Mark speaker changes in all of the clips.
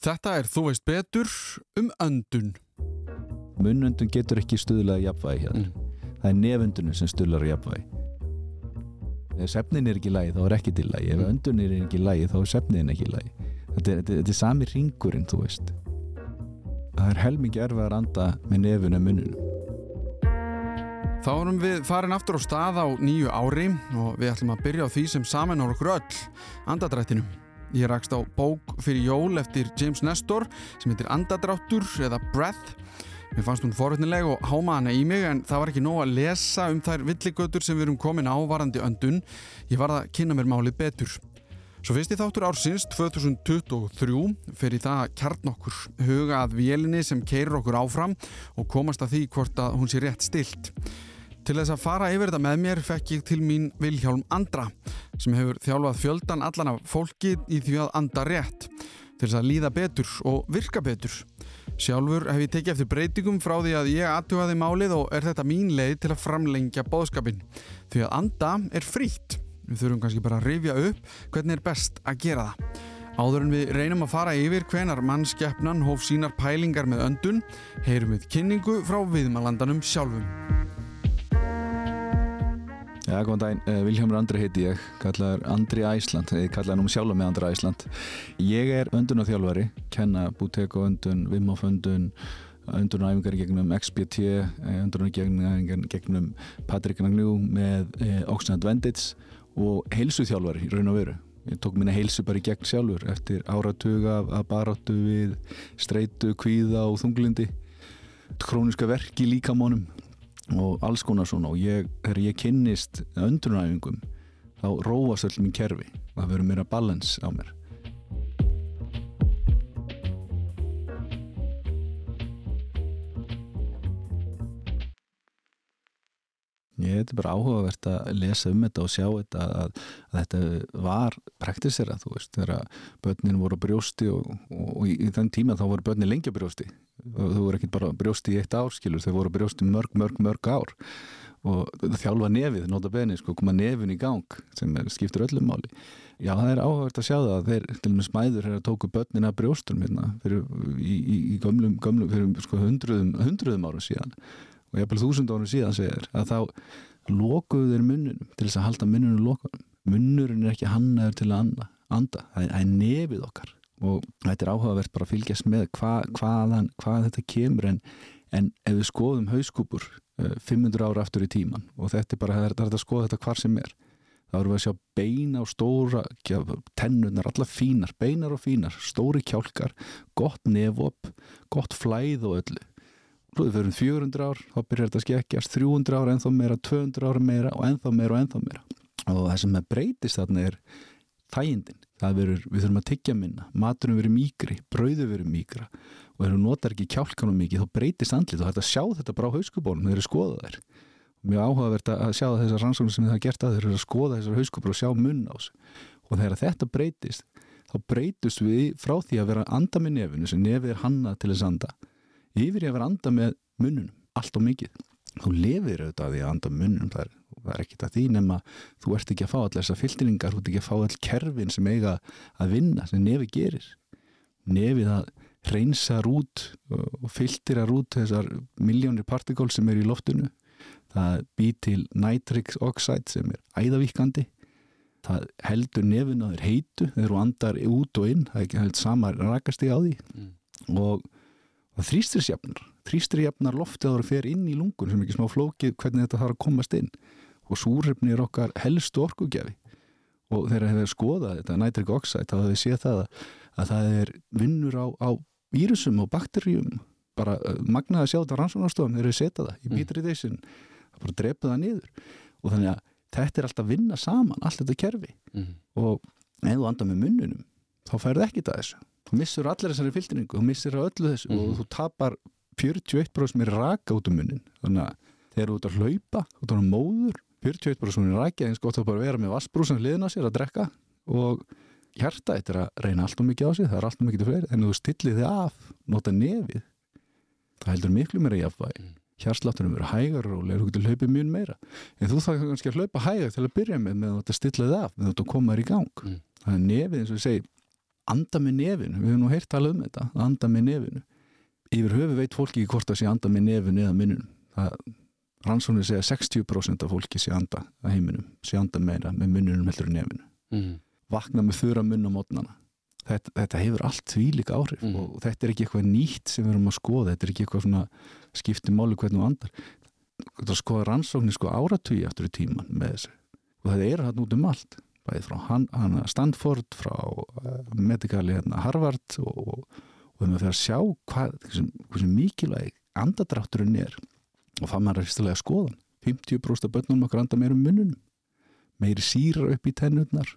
Speaker 1: Þetta er Þú veist betur um öndun.
Speaker 2: Munnöndun getur ekki stuðlaði jafnvægi hérna.
Speaker 1: Mm.
Speaker 2: Það er neföndunum sem stuðlar jafnvægi. Ef sefnin er ekki í lagi þá er ekki til lagi. Ef
Speaker 1: Mm.
Speaker 2: öndun er ekki í lagi þá er sefnin ekki í lagi. Þetta er, þetta, er- sami ringurinn, þú veist. Það er helmingi erfið að anda með nefun en munnunum.
Speaker 1: Þá erum við farin aftur á stað á nýju ári og við ætlum að byrja á því sem saman okkur öll, andadrættinum. Ég rakst á bók fyrir jól eftir James Nestor sem heitir Andadráttur eða Breath. Mér fannst hún forutnileg og háma hana í mig en það var ekki nóg að lesa um þær villigötur sem við erum komin á varandi öndun. Ég var að kynna mér málið betur. Svo fyrst í þáttur ársins 2023 fer í það að kjarn okkur huga að vélinni sem keirir okkur áfram og komast að því hvort að hún sé rétt stilt. Til þess að fara yfir þetta með mér fekk ég til mín Vilhjálm Andra sem hefur þjálfað fjöldan allan af fólki í því að anda rétt til þess að líða betur og virka betur. Sjálfur hef ég tekið eftir breytingum frá því að ég aðtugaði málið og er þetta mín leið til að framlengja bóðskapin. Því að anda er frítt. Við þurfum kannski bara að rifja upp hvernig er best að gera það. Áður en við reynum að fara yfir hvenar mannskeppnan hóf sínar pælingar með öndun, heyrum við kynningu frá viðmalandanum sjálfum.
Speaker 2: Já, góðan daginn, uh, Vilhjámur Andri heiti ég, kallaður Andri Æsland, ég kallaði nú sjálf með Andri Æsland. Ég er öndun og þjálfari, kenna bútek og öndun, Vimhoff öndun, öndun og æfingar í gegnum XBT, öndun og gegnum, Patrik Nagnjú með eh, Oxford Advantage og heilsu þjálfari í raun og veru. Ég tók minna heilsu bara í gegn sjálfur eftir áratuga af baráttu við streitu, kvíða og þunglindi, króniska verk í líkamónum og alls konar svona. Og ég, þegar ég kynnist öndrunæfingum þá róast öll mín kerfi það verður meira balans á mér Ég er bara áhugavert að lesa um þetta og sjá þetta að, að þetta var praktisera, þú veist, þegar börnin voru brjósti og, og, og í, í þann tíma þá voru börnin lengi á brjósti. Og þau voru ekki bara brjósti í eitt ár skilur, þau voru brjósti mörg, mörg, mörg ár. Og þjálfa nefið, nota beni, sko, koma nefin í gang sem er, skiptur öllum máli. Já, það er áhugavert að sjá það að þeir, til og með smæður, er að tóku börnin af brjóstum hérna, fyrir, í, í, í gömlum, gömlum, fyrir sko hundruðum, hundruðum árum síðan og jafnvel þúsund árum síðan segir að þá lokuðu þeir munnunum til þess að halda munnunum lokunum. Munnurinn er ekki hannaður til að anda, anda. Það, er, það er nefið okkar og þetta er áhugavert bara að fylgjast með hva, hvaðan, hvað þetta kemur en, en ef við skoðum hauskúpur 500 ára aftur í tíman og þetta er bara, það er þetta að skoða þetta hvar sem er þá erum við að sjá beina og stóra tennunar, alla fínar, beinar og fínar stóri kjálkar, gott nefop gott flæð og öllu Rúðið fyrir 400 ár, þá byrjar þetta að skekkjast 300 ára, ennþá meira, 200 ára meira og ennþá meira og ennþá meira. Og það sem breytist þarna er þægindin, það verður, við þurfum að tyggja minna. Maturum verður mýgri, brauðu verður mýgra og ef þú notar ekki kjálkanum mikið þá breytist andlið og þetta sjá þetta bara á hauskubónum þeir eru skoðað þær. Mjög áhugavert að sjá þessar rannsóknir sem þið hafa gert að þeir eru að skoða þessar hauskubur og sjá munn á sig og þegar þetta breytist þá breytust við frá því að vera að anda með nefinu sem nefið er hannað til þess anda yfir í að vera að anda með munnunum allt og mikið. Þú lifir auðvitað því að anda með munnunum það er, það er ekkit að því nema þú ert ekki að fá allar þessar fylgningar þú ert ekki að fá all kerfin sem eiga að vinna sem nefið gerir. Nefið að reynsar út og fylgtirar út þessar miljónir partikól sem er í loftinu. Það býr til nitric oxide sem er æðavíkandi það heldur nefin að þeir heitu þegar þú andar út og inn það er ekki held sama rakast í á því.
Speaker 1: Mm.
Speaker 2: og það þrýstirsjafnar þrýstirjafnar loftið ára fer inn í lungun sem ekki smá flókið hvernig þetta þarf að komast inn. Og súrefni er okkar helstu orkugjafi. Og þegar hefur skoðað þetta nitric oxide þá hefur séð það að, að það er vinnur á, á vírusum og bakterjum bara uh, magnaði að sjá þetta á rannsóknarstofum þegar við setja það í
Speaker 1: Mm.
Speaker 2: bitridation það bara drepa það niður. Og þannig að þetta er alltaf að vinna saman allt þetta kerfi.
Speaker 1: Mm.
Speaker 2: og ef þú andar með munnunum þá færðu ekki það þessu þú missur allir þessari fylgningu, þú missur öllu þessu
Speaker 1: Mhm.
Speaker 2: og þú tapar 41% með raka út um munnin þannig að þegar þú ert að hlaupa þú ert að móður, 41% með raki eins gott að bara vera með vassbrúsan hliðin á sér að drekka og hjarta þetta er að reyna allt og mikið á sig, það er allt og mikið til fleiri en þú stillir þið af, nota nefið það heldur miklu meira jafnvægi
Speaker 1: Mm.
Speaker 2: hjarsláttunum verður hægar og legur þú getur hlaupið mjög meira en þú þarf kannski að hlaupa hægar til að byrja með með að stilla þið af með að koma þér í gang
Speaker 1: Mm.
Speaker 2: þannig að nefið eins og ég segi anda með nefinu, við hefum nú heyrt alveg um þetta að anda með nefinu. Yfir höfu veit fólki ekki hvort það sé anda með nefinu eða minnunum það rannsóknir segja 60% af fólki sé anda að heiminum, sé anda meira með minnunum heldur en nefinu.
Speaker 1: Mm.
Speaker 2: vakna með þurra munn á mótnana þetta, þetta hefur allt tvílík áhrif
Speaker 1: Mhm.
Speaker 2: og þetta er ekki eitthvað nýtt sem við erum að skoða þetta er ekki eitthvað svona skipti máli hvernig þú andar. Þetta að skoða rannsóknir sko áratugi eftir í tíman með þessu. Og þetta er hann út um allt bæði frá hann, hann Stanford frá uh, medikali hérna Harvard og, og, við höfum að sjá hvað, hversu, mikilvæg andadrátturinn er og það maður er fyrstulega að skoða hann. 50% af börnunum okkar anda meira um munnunum meiri síra upp í tennurnar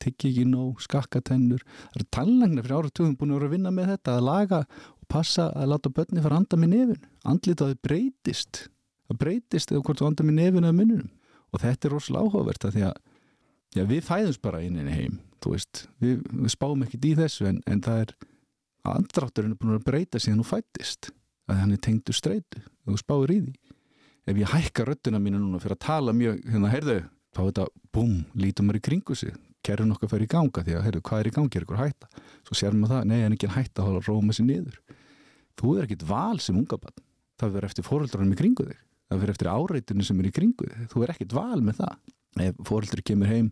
Speaker 2: tyggi ekki nóg, skakka tennur. Það eru tannlæknar fyrir áratugum búin að vera að vinna með þetta að laga og passa að láta börni fara að anda með nefin andlitaði breytist það breytist eða hvort þú anda með nefin eða munnunum og þetta er rosalega áhugavert að því að já, við fæðumst bara inn inn í heim veist, við, við spáum ekkert í þessu en, en það er andrátturinn er búin að breyta síðan þú fættist að hann er tengdu streitu þú spáir í því. Ef ég hækka rödduna mínu núna fyrir að tala mjög hérna, heyrðu, þá er þetta, búm, lítum maður í kringu sig. Kerfin okkar fyrir í ganga því að, heyrðu, hvað er í gangi, er ykkur hætta? Svo sér maður það, nei, en ekki hætta að róma sér niður. Þú er ekkit val sem unga bann, það verður eftir fóröldranum í kringu þig, það verður eftir áreitinu sem er í kringu þig, þú er ekkit val með það ef fóröldri kemur heim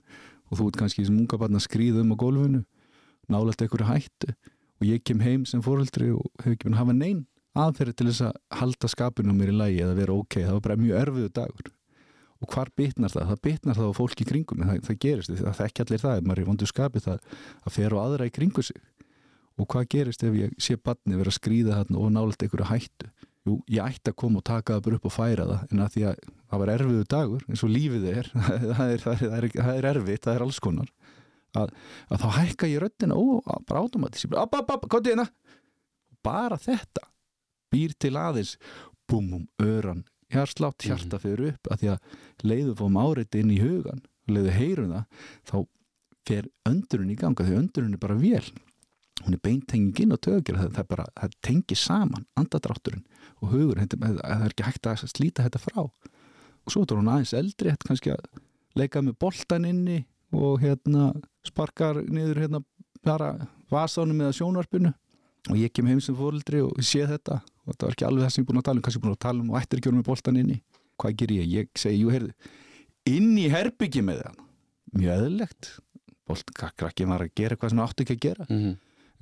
Speaker 2: og þú ert kannski sem unga bann að skrýða um á gólfinu nálægt einhverju hættu og ég kem heim sem fóröldri og hef ekki búin að hafa neinn aðferði til þess að halda skapinu mér í lægi eða vera ok, það var bara mjög erfiðu dagur. Og hvar bitnar það? Það bitnar það á fólki í kringum. Það, það gerist, það þekki allir það. Ef maður er vondu skapi það að fer á aðra í kringu sig. Og hvað gerist ef ég sé badni vera að skrýða þarna og nálega einhverju hættu Jú, ég ætti að koma og taka það bara upp og færa það en að því að það var erfiðu dagur eins og lífið er það er, það er, það er erfitt, það er alls konar að, að þá hækka ég röddina og bara bara, ab, ab, ab, komdu hérna. Bara þetta býr til aðeins búm, búm, öran, hjarslátt, hjarta fyrir upp að því að leiðu fórum áreiti inn í hugan leiðu heyrum það þá fer öndurinn í ganga því öndurinn er bara vel hún er beintengingin og tögjur það, það, það tengir saman, andadrátturinn og hugurinn, það er ekki hægt að slíta þetta frá. Og svo er hún aðeins eldri, hægt kannski að leika með boltan inni og hérna sparkar niður hérna bara vasánum eða sjónvarpinu. Og ég kem heim sem fóröldri og sé þetta. Og þetta var ekki alveg það sem ég búin að tala um kannski búin að tala um og ættir ekki með boltan inni. Hvað ger ég? Ég segi, jú, heyrðu inn í herbyggi með það mjög eðlegt krakkin var að gera eitthvað sem átti ekki að gera.
Speaker 1: Mm -hmm.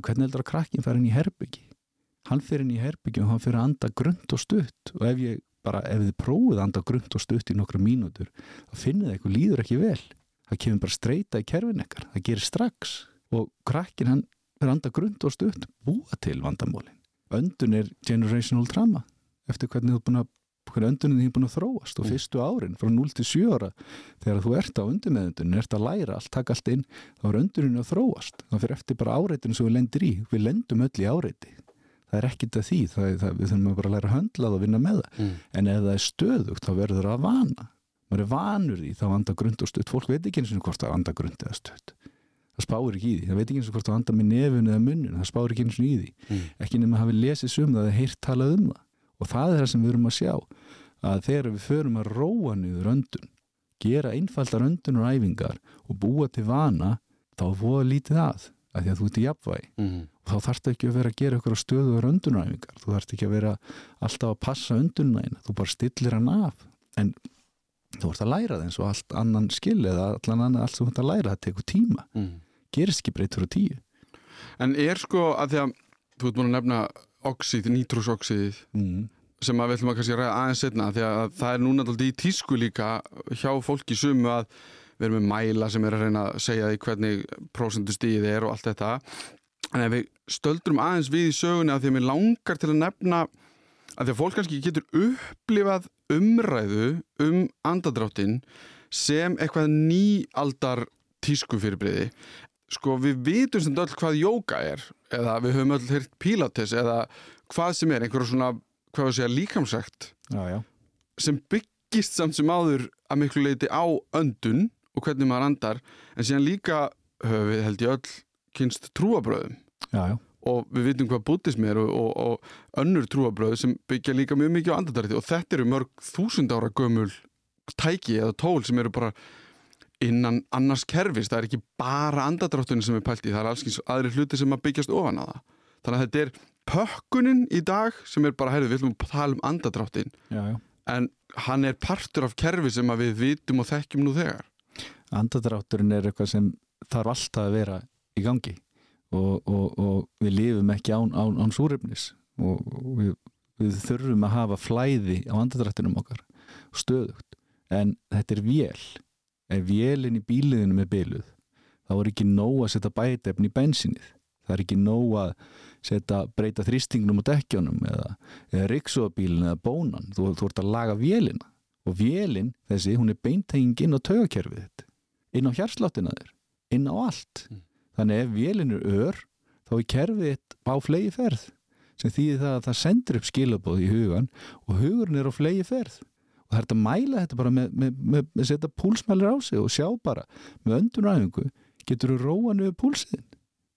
Speaker 2: Hvernig heldur að krakkin fara inn í herbyggi hann fyrir inn í herbyggi og hann fyrir að anda grönt og stutt. Og ef ég bara, ef þið prófið að anda grönt og stutt í nokkra mínútur þá finnið það eitthvað líður ekki vel. Það kemur bara streyta í kerfin ekkar það gerir strax. Og krakkin hann fyrir að anda grönt og stutt. Búa til vandamólin öndun er generational trauma. Eftir hvernig þú er búin að hvernig öndunin þín er búin að þróast og
Speaker 1: Mm.
Speaker 2: fyrstu árin frá 0 til 7 ára. Þegar þú ert á undirmeðundunin, ert að læra allt, taka allt inn, þá er öndunin að þróast. Þá fyrir eftir bara áreitinu sem við lendir í. Við lendum öll í áreiti. Það er ekkit að því, það er, það, við þurfum bara að læra að höndla það og vinna með það,
Speaker 1: Mm.
Speaker 2: en ef það er stöðugt þá verður það að vana. Maður er vanur því, þá anda grund og stutt. Fólk veit ekki eins og hvort það anda grund eða stutt. Það spáir ekki í því, það veit ekki eins og hvort það anda með nefun eða munnin, það spáir ekki eins og í því.
Speaker 1: Mm.
Speaker 2: ekki nema að hafi lesið sum það eða heyrt talað um það og það er það sem við erum að sjá að þegar við förum að róa niður öndun gera einfaldar öndunar æfingar og búa til vana þá er voða lítið að að því að þú ert í jafnvægi.
Speaker 1: Mm.
Speaker 2: og þá þarfst ekki að vera að gera ykkur stöðuðar öndunaræfingar þú þarfst ekki að vera alltaf að passa öndunæðina, þú bara stillir hann af. En þú ert að læra það eins og allt annan skil eða allan annan allt sem þú ert að læra, það tekur tíma.
Speaker 1: Mm.
Speaker 2: gerist ekki breytur á tíu.
Speaker 1: En er sko að því að þú ert búin að nefna oxíð, nítrósoxíð
Speaker 2: mm.
Speaker 1: sem við ætlum að kannski ræða aðeins setna því að það er núna alltaf í tísku líka hjá fólki sumu að við erum með mæla sem er að reyna að segja því hvernig prósentustíð er og allt þetta en ef við stöldrum aðeins við í sögunni að því að mér langar til að nefna að því að fólk kannski getur upplifað umræðu um andadráttin sem eitthvað nýaldar tísku fyrirbriði sko við vitum sem öll hvað jóka er eða við höfum öll hýrt pílates eða hvað sem er, einhverja svona hvað við segja líkamsækt sem byggist samt sem áður að miklu leiti á öndun og hvernig maður andar en síðan líka höfum við held ég öll kynst trúabröðum
Speaker 2: já, já.
Speaker 1: og við vitum hvað bútismi er og, og, og önnur trúabröð sem byggja líka mjög mikið á andartarði og þetta eru mörg þúsund ára gömul tæki eða tól sem eru bara innan annars kerfis, það er ekki bara andadráttunni sem er pælt í, það er alls aðri hluti sem að byggjast ofan að það. Þannig að þetta er pökkunin í dag sem er bara, heyrðu, við ætlum að tala um andadráttin
Speaker 2: já, já.
Speaker 1: en hann er partur af kerfi sem að við vitum og þekkjum nú þegar.
Speaker 2: Andadrátturinn er eitthvað sem þarf alltaf að vera í gangi og, og, og við lifum ekki án, án, án súrefnis og, við, við þurfum að hafa flæði á andadrættinum okkar stöðugt. En þetta er vél ef vélinn í bíliðinu er byluð þá er ekki nóg að setja bætefni í bensinnið það er ekki nóg að setja, breyta þrýstingnum og dekkjónum eða, eða riksuabílin eða bónan. Þú, þú ert að laga vélina. Og vélinn þessi, hún er beintenging inn á taugakerfið þitt. Inn á hjarsláttina þér. Inn á allt.
Speaker 1: Mm.
Speaker 2: þannig ef vélinn er ör þá er kerfið þitt á flegi ferð sem þýðir það að það sendur upp skilabóð í hugan og hugurinn er á flegi ferð og það er að mæla þetta bara með, með, með, með setja púlsmælir á sig og sjá bara með önduræfingu getur þú róa niður púlsiðin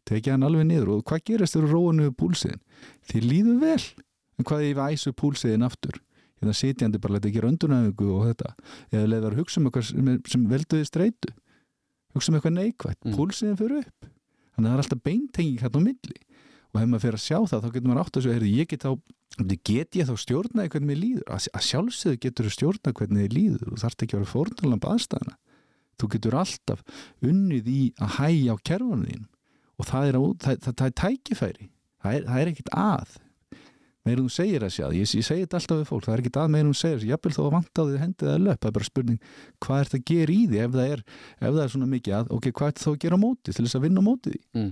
Speaker 2: tekið hann alveg niður og hvað gerist þegar þú róa niður púlsiðin þið líður vel. En hvað ég æsu púlsiðin aftur? Hérna sitjandi bara leta ekki önduræfingu og þetta. Eða leiðar að hugsa um eitthvað sem, sem velduði streitu. Hugsa um eitthvað neikvægt,
Speaker 1: Mm.
Speaker 2: púlsiðin fyrir upp. Þannig að það er alltaf beintenging hérna á milli og ef maður fyrir að sjá það þá getur maður átt að segja, heyrðu, ég get þá get ég þá stjórnaði hvernig mér líður? Að, að sjálfsögðu getur þú stjórnað hvernig þið líður. Og þarf ekki að vera fórnalamb aðstæðana þú getur alltaf unnið í að hægja á kerfunum þín og það er, á, það, það, það er tækifæri. Það er, það er ekkit að. Meira þú segir að sjá, ég, ég segi þetta alltaf við fólk. Það er ekkit að meira þú segir, þó að vanta á því hendið að löp, það er bara spurning hvað er þetta að gera í því ef það er, ef það er svona mikið að ok, hvað er þá að gera á móti til þess að vinna á móti því?
Speaker 1: Mm.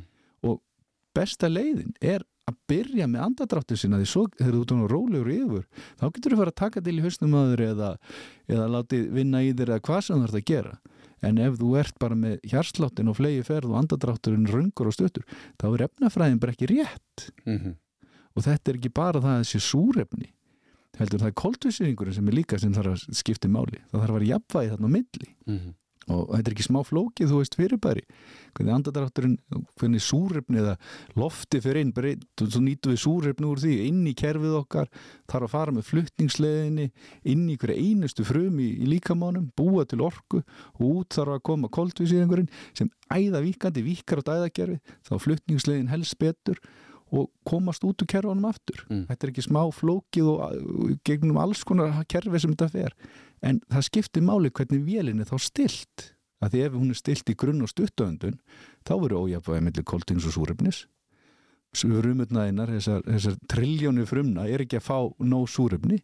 Speaker 2: Besta leiðin er að byrja með andadráttur sinna því svo þegar þú svona rólegur yfir þá getur þú fara að taka til í hausnum aður eða, eða láti vinna í þér eða hvað sem þú ert að gera. En ef þú ert bara með hjarsláttin og flegi ferð og andadrátturinn röngur og stuttur þá er efnafræðin bara ekki rétt.
Speaker 1: Mm
Speaker 2: og þetta er ekki bara það að þessi súrefni heldur það er koltvísýringurinn sem er líka sem þarf að skipti máli. Það þarf að vera jafnvægi þarna á milli.
Speaker 1: -hmm.
Speaker 2: Og þetta er ekki smá flókið, þú veist, fyrirbæri. Hvernig andadrátturinn, hvernig súrefni eða lofti fyrir inn bara, svo nýtum við súrefni úr því inn í kerfið okkar, þarf að fara með fluttningsleðinni inn í hverja einustu frum í, í líkamánum, búa til orku og út þarf að koma koltvísýringurinn sem æða víkandi, víkar á dæðakerfi þá fluttningsleðin helst betur og komast út úr kerfunum aftur.
Speaker 1: Mm.
Speaker 2: þetta er ekki smá flókið og, og gegnum alls konar kerfi sem þetta fer en það skiptir máli hvernig vélinn er þá stilt að því ef hún er stilt í grunn og stuttöndun þá verður ójafvæði mellir koltings og súrefnis. Rumutnaðinnar, þessar, þessar triljónu frumna er ekki að fá nóg súrefni.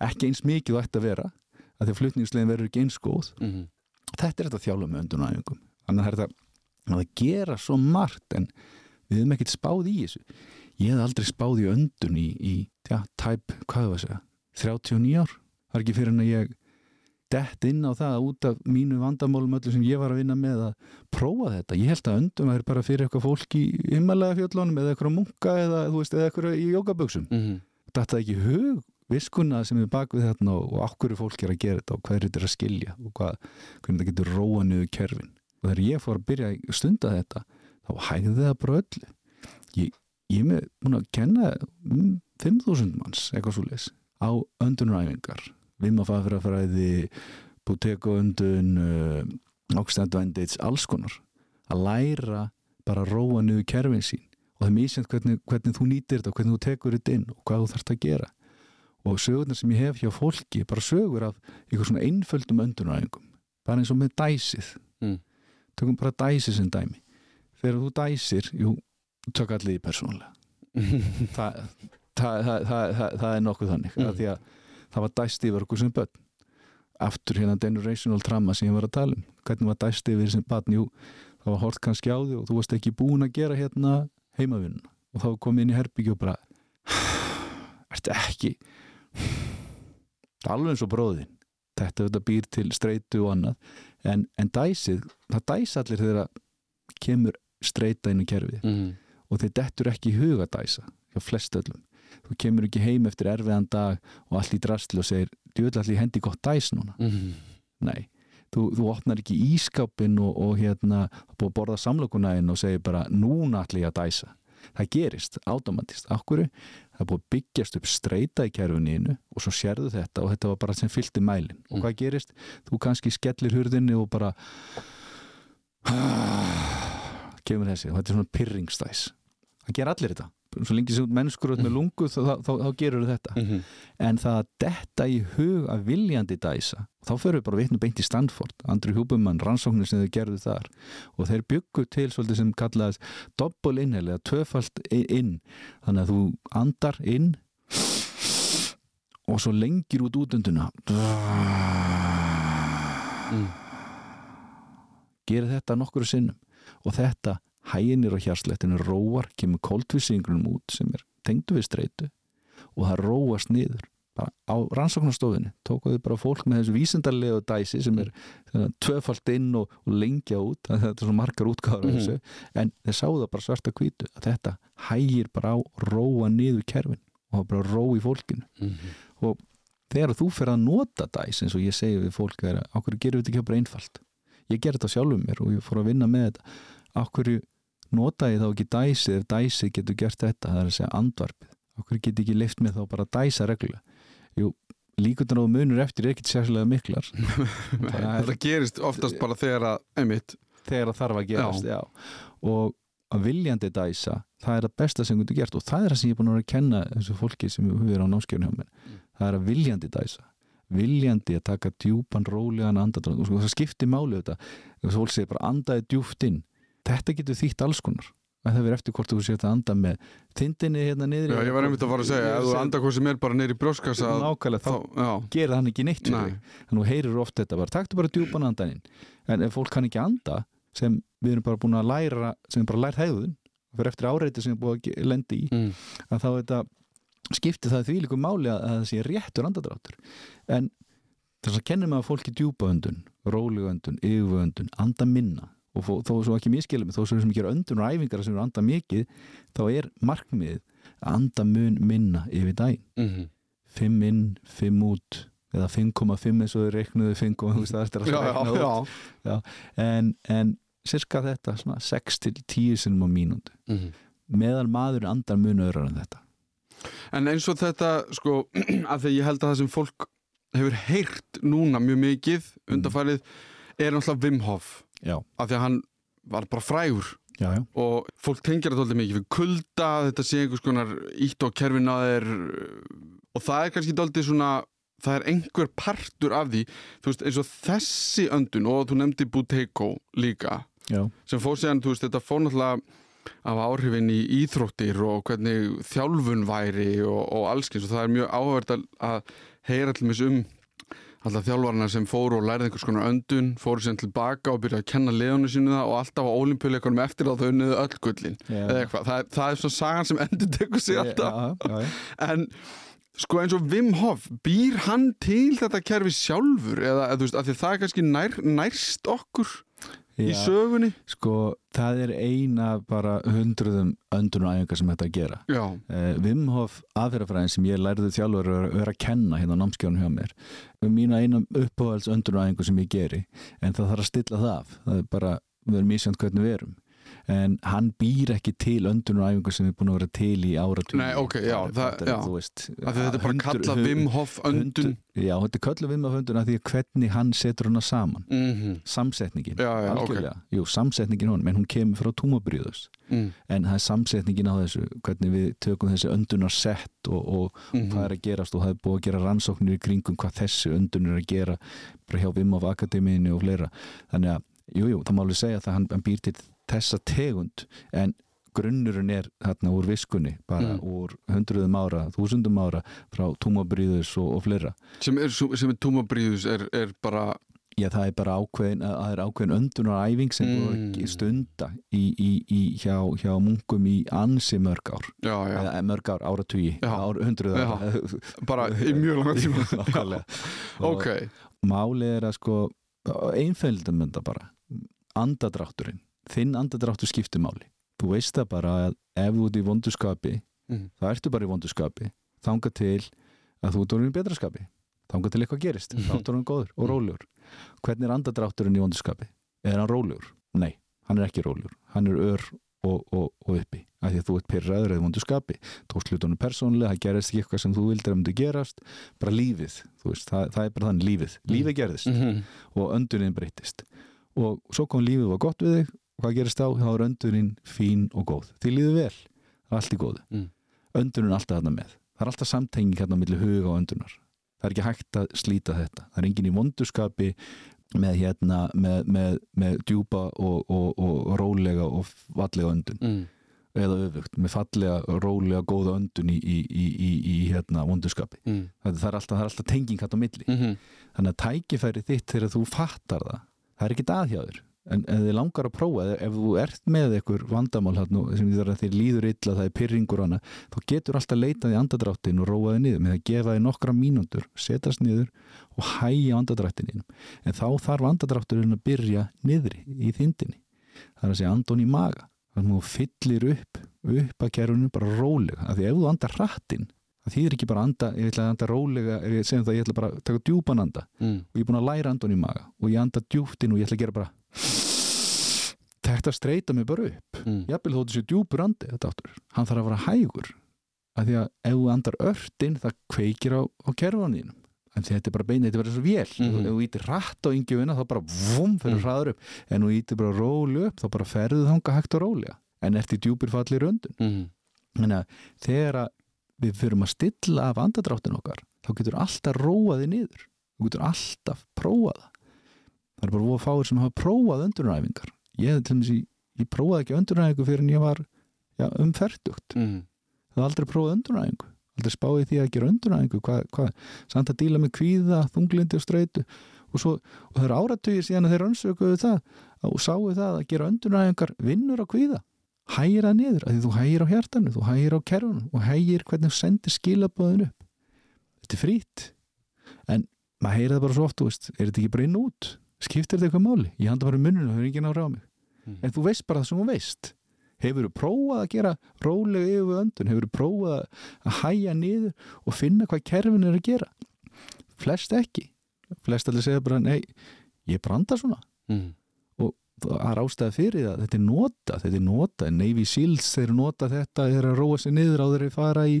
Speaker 2: Ekki eins mikið það ætti að vera að því að flutningslegin verður ekki eins góð.
Speaker 1: Mm -hmm.
Speaker 2: þetta er þetta þjála með öndunæfingum þannig að það þetta að gera svo margt en við hefum ekkert spáð í þessu. Ég hef aldrei spáð í öndun í, í já, tæp, hvað var að segja 39 ár, er ekki fyrir en að ég dett inn á það út af mínu vandamálum öllu sem ég var að vinna með að prófa þetta, ég held að öndun væri bara fyrir eitthvað fólk í himmalega fjöllunum eða eitthvað munka eða, þú veist, eða eitthvað í jókaböksum
Speaker 1: Mm -hmm.
Speaker 2: þetta er ekki hug viskuna sem er bak við þarna og, okkur fólk er að gera þetta og hvað er þetta að skilja og hvað, hvernig þetta getur róa niður kerfin. Og þegar ég fór að byrja að stunda þetta þá hægði það bara öllu. Ég, ég er með að kenna um 5.000 manns eitthvað svo leis á öndunaræfingar vimmafafrafræði bútekoöndun uh, oxidandvendits, alls konar að læra bara að róa niður kerfin sín og það er mísjönd hvernig, hvernig þú nýtir þetta og hvernig þú tekur þetta inn og hvað þú þarfst að gera og sögurnar sem ég hef hjá fólki bara sögur af eitthvað svona einföldum öndunaræfingum bara eins og með dæsið
Speaker 1: Mm.
Speaker 2: tökum bara dæsið sem dæmi þegar þú dæsir, jú tök allir í persónulega það, það, það, það, það er nokkuð þannig
Speaker 1: Mm.
Speaker 2: mm. því að það var dæst yfir okkur sem börn. Aftur hérna generational trauma sem ég var að tala um. Hvernig var dæst yfir sem barn, jú það var hort kannski á því og þú varst ekki búin að gera hérna heimavinn og þá kom inn í herbyggju og bara ertu ekki? Alveg eins og bróðin þetta þetta býr til streitu og annað. En, en dæsið, það dæs allir þegar kemur streita inn í kerfið.
Speaker 1: Mm -hmm.
Speaker 2: og þeir dettur ekki í huga dæsa hjá flest öllum þú kemur ekki heim eftir erfiðan dag og allir drastli og segir djöðlega allir hendi gott dæs núna? Nei, þú, þú opnar ekki ískápin og, og hérna búið að borða samlokunæðin og segir bara núna allir ég að dæsa. Það gerist automatist, ákvöru það búið að byggjast upp streyta í kerfuninu og svo sérðu þetta og þetta var bara sem fylgti mælin og
Speaker 1: Mm.
Speaker 2: hvað gerist? Þú kannski skellir hurðinni og bara kemur þessi og þetta er svona pyrringstæs það ger allir þetta svo lengi sem mennskur út með lungu þá, þá, þá, þá gerur þetta.
Speaker 1: Mhm.
Speaker 2: en það að detta í hug að viljandi dæsa þá förum við bara vitnum beint í Stanford Andrew Huberman, rannsóknir sem þau gerðu þar. Og þeir byggu til svolítið sem kallaðist doppel innheli eða tvöfalt i- inn. Þannig að þú andar inn og svo lengir út útunduna
Speaker 1: Mm.
Speaker 2: gerir þetta nokkru sinnum. Og þetta hæginir á hjarslettinu róar, kemur kóltvísingunum út sem er tengdu við streitu og það róast niður. Bara á rannsóknarstofinni tókuðu bara fólk með þessu vísindarlegu dæsi sem er svona tvöfalt inn og, og lengja út, þetta er svona margar útgáður mm þessu, en þeir sáðu það bara svarta hvítu að þetta hægir bara á róa niður kerfin og bara ró í fólkinu.
Speaker 1: Mhm.
Speaker 2: þegar þú fer að nota dæs eins og ég segi við fólk okkur gerum við þetta ekki bara einfalt? Ég ger þetta sjálfum mér og ég fór að vinna með þetta. Okkur nota ég þá ekki dæsið ef dæsið getur gert þetta? Það er að segja andvarpið. Okkur get ekki lift með þá bara að dæsa reglulega? Jú, líkundan á munur eftir er ekkit sérslega miklar. Það er-
Speaker 1: gerist oftast bara þegar að einmitt,
Speaker 2: þegar það þarf að gerast já. og að viljandi dæsa það er það besta sem getur gert. Og það er það sem ég er búin að að kenna þessu fólki sem við erum á námskjörn hjá mér. Það er að viljandi dæsa. Viljandi að taka djúpan rólegan andadrátt og sko, það skiptir máli þetta. Að fólk segir bara andaði djúft inn þetta getur þýtt alls konar. Að það verður eftir hvort þú sér að anda með tindinni hérna niður
Speaker 1: já, ég var einmitt að fara að segja ef þú andar hvað sem er bara neyri brjóskassa
Speaker 2: nákvæmlega, þá
Speaker 1: þá,
Speaker 2: gerir hann ekki neitt
Speaker 1: Nei.
Speaker 2: að þú heyrir oft þetta bara, taktu bara djúpan andaninn en ef fólk kann ekki anda sem við erum bara búin að læra sem er bara lært hegðun fyrir eftir áreiti sem er búin að lenda í
Speaker 1: mm.
Speaker 2: að þá þetta skipti það því líka máli að, að það sé réttur andadráttur en þess að kennum að fólki djúpa öndun rólega öndun, yfirvöndun, öndun, anda minna og þó, þó svo ekki miskilum þó svo sem gera öndun og æfingar sem eru anda mikið þá er markmiðið að anda mun minna yfir daginn.
Speaker 1: Mm
Speaker 2: 5 inn, 5 út eða 5,5 eins og þau reiknuðu 5, þú veist það er út.
Speaker 1: já.
Speaker 2: en, en sirka þetta svona 6 til 10 sinum á mínúndu
Speaker 1: Mm
Speaker 2: meðan maður andar mun öðrar en þetta.
Speaker 1: En eins og þetta, sko, að því ég held að það sem fólk hefur heyrt núna mjög mikið undarfærið er náttúrulega Wim Hof
Speaker 2: já,
Speaker 1: af því að hann var bara frægur.
Speaker 2: Já, já,
Speaker 1: og fólk tengir þetta alltaf mikið við kulda, þetta sé einhvers konar ítt á kerfin að þeir og það er kannski daldið svona það er einhver partur af því. Þú veist, eins og þessi öndun og þú nefndi Buteiko líka sem fór síðan, þú veist, þetta fór náttúrulega af áhrifin í íþróttir og hvernig þjálfun væri og, og allskins og það er mjög áhverð að, heyra til mis um alltaf þjálfarna sem fóru og lærði einhvers konar öndun, fóru síðan tilbaka og byrjaði að kenna leðunum sínu það og alltaf á olimpíuleikunum eftir að þau unniðu öll gullin
Speaker 2: já.
Speaker 1: eða eitthvað, það, það er svona sagan sem endur tekur sig alltaf
Speaker 2: já, já.
Speaker 1: en sko eins og Wim Hof býr hann til þetta kerfi sjálfur eða, þú veist, af því það er kannski nær, nærst okkur í
Speaker 2: Já,
Speaker 1: sögunni.
Speaker 2: Sko, það er eina bara hundruðum öndunæfingar sem þetta að gera uh, Wim Hof aðferðafræðin sem ég lærði þjálfur að vera að kenna hérna á námskjónu hjá mér um mína eina uppáhalds öndunæfingu sem ég geri en það þarf að stilla það af. Það er bara, við erum ísjönd hvernig við erum en hann býr ekki til öndunæfingu sem er búin að vera til í áratug
Speaker 1: Nei, ok, já, það- já.
Speaker 2: veist,
Speaker 1: því þetta er bara kallað Wim Hof öndun.
Speaker 2: Já, þetta er kallað Wim Hof öndun af því að hvernig hann setur hana saman.
Speaker 1: Mm
Speaker 2: samsetningin,
Speaker 1: Já, já,
Speaker 2: algjörlega. Jú, samsetningin hún, menn hún kemur frá túmabríðus.
Speaker 1: Mm.
Speaker 2: en það er samsetningin á þessu hvernig við tökum þessi öndunar sett og, og
Speaker 1: Mhm.
Speaker 2: hvað er að gerast og það er búið að gera rannsóknir í kringum hvað þessi öndun er að gera bara hjá Wim Hof Akademíinu og fleira. Þannig að, jú, jú, það má alveg segja að hann, hann býr til þessa tegund en grunnurinn er þarna úr viskunni bara
Speaker 1: Mm.
Speaker 2: úr hundruðum ára, þúsundum ára frá túmabríðus og, og fleira.
Speaker 1: Sem er, sem er túmabríðus er, er bara
Speaker 2: Já, það er bara ákveðin, að það er ákveðin öndunaræfing sem
Speaker 1: Mm.
Speaker 2: að stunda í, í, í, hjá, hjá munkum í ansi mörg ár.
Speaker 1: Já, já,
Speaker 2: eða mörg ár,
Speaker 1: Já.
Speaker 2: ár, hundruð ára.
Speaker 1: Bara í mjög langa tíma. Ok,
Speaker 2: Máli er að sko einföldum þetta bara andadrátturinn, þinn andadráttur skiptir máli. Þú veist það bara að ef þú ert í vondurskapi
Speaker 1: Mhm.
Speaker 2: þá ertu bara í vondurskapi þanga til að þú ert orðin í betra skapi þanga til eitthvað gerist, þá ert orðin góður og rólegur. Hvernig er andadrátturinn í vondurskapi? Er hann rólegur? Nei, hann er ekki rólegur. Hann er ör og, og, og uppi af því að þú ert pyrraður eða vondu skapi. Tókst hlutunum persónulega, það gerist ekki eitthvað sem þú vildir að myndi gerast, bara lífið veist, það, það er bara þannig lífið, lífið gerðist
Speaker 1: mm
Speaker 2: og öndunin breytist og svo kom lífið og var gott við þig hvað gerist á, þá er öndunin fín og góð, því lífið vel, það er allt í góðu.
Speaker 1: Mm.
Speaker 2: öndunin er alltaf þarna með. Það er alltaf samtenging hérna á milli huga og öndunar það er ekki hægt að slíta þetta. Það er engin í vonduskapi með hérna, með, með, með djúpa og, og, og rólega og fallega öndun.
Speaker 1: Mm.
Speaker 2: eða öfugt, með fallega, rólega, góða öndun í, í, í, í, í hérna vonduskapi
Speaker 1: Mm.
Speaker 2: það, það, er alltaf, það er alltaf tenging hérna á milli.
Speaker 1: -hmm.
Speaker 2: þannig að tækifæri þitt þegar þú fattar það það er ekki aðhjáður en ef þið langar að prófa, ef, þú ert með einhver vandamál hérna, sem þið, þið líður illa það er pyrringur hana, þá getur alltaf leitað í andadráttin og róaði niður með að gefa þið nokkra mínútur, setast niður og hæja andadrættininn en þá þarf andadrátturinn að byrja niðri í þindinni það er að segja andon í maga. Þannig að þú fyllir upp upp að kerfinu bara rólega. Af því ef þú andar hrattinn það þýðir ekki bara að anda, ég ætla að anda rólega ef ég segjum það, ég ætla bara að taka djúpan anda.
Speaker 1: Mm.
Speaker 2: og ég er búin að læra andun í maga og ég anda djúptin og ég ætla að gera bara þetta streyta mig bara upp.
Speaker 1: Mm.
Speaker 2: jafnvel þóttu sér djúpur andi þetta áttur, hann þarf að vera hægur af því að ef þú andar örtin það kveikir á, á kerfanínum en þetta er bara beinið, þetta er bara svo vél.
Speaker 1: Mhm.
Speaker 2: ef þú ítir rætt á yngjufina þá bara vum fyrir
Speaker 1: Mm.
Speaker 2: hraður upp. En þú ítir bara rólu upp þá bara ferðu þanga hægt og rólega. En ert í djúpir fallir öndun
Speaker 1: Mm.
Speaker 2: þannig að þegar að við fyrum að stilla af andadráttin okkar þá getur alltaf róaði niður. Þú getur alltaf prófað það er bara voða fáir sem hafa prófað öndunaræfingar ég, ég, ég prófaði ekki öndunaræfingu fyrir en ég var já, um ferdugt
Speaker 1: Mm.
Speaker 2: það var aldrei prófað öndunaræfingu aldrei spáði því að gera öndunaræfingu hvað, hvað, samt að díla með kvíða, þunglindi og streitu. Og, svo, og það eru áratugir síðan að þeir rannsökuðu það og sáu það að gera öndunaræfingar vinnur á kvíða. Hægir það niður, af því þú hægir á hjartanu þú hægir á kerfunum og hægir hvernig þú sendir skilabóðin upp. Þetta er frýtt en maður heyrir það bara svo oft, er þetta ekki bara inn út skiptir þetta eitthvað máli, ég handa bara í munninu það er enginn ára á mig,
Speaker 1: Mm.
Speaker 2: en þú veist bara það sem þú veist. Hefur þú prófað að gera rólega yfir öndun, hefur þú prófað að hæja niður og finna hvað kerfin er að gera? Flest ekki. Flest allir segja bara, nei ég branda svona.
Speaker 1: Mm.
Speaker 2: Það er ástæða fyrir það, þetta er nota þetta er nota, Navy Seals þeir nota þetta, þeir að róa sig niður á þeir fara í,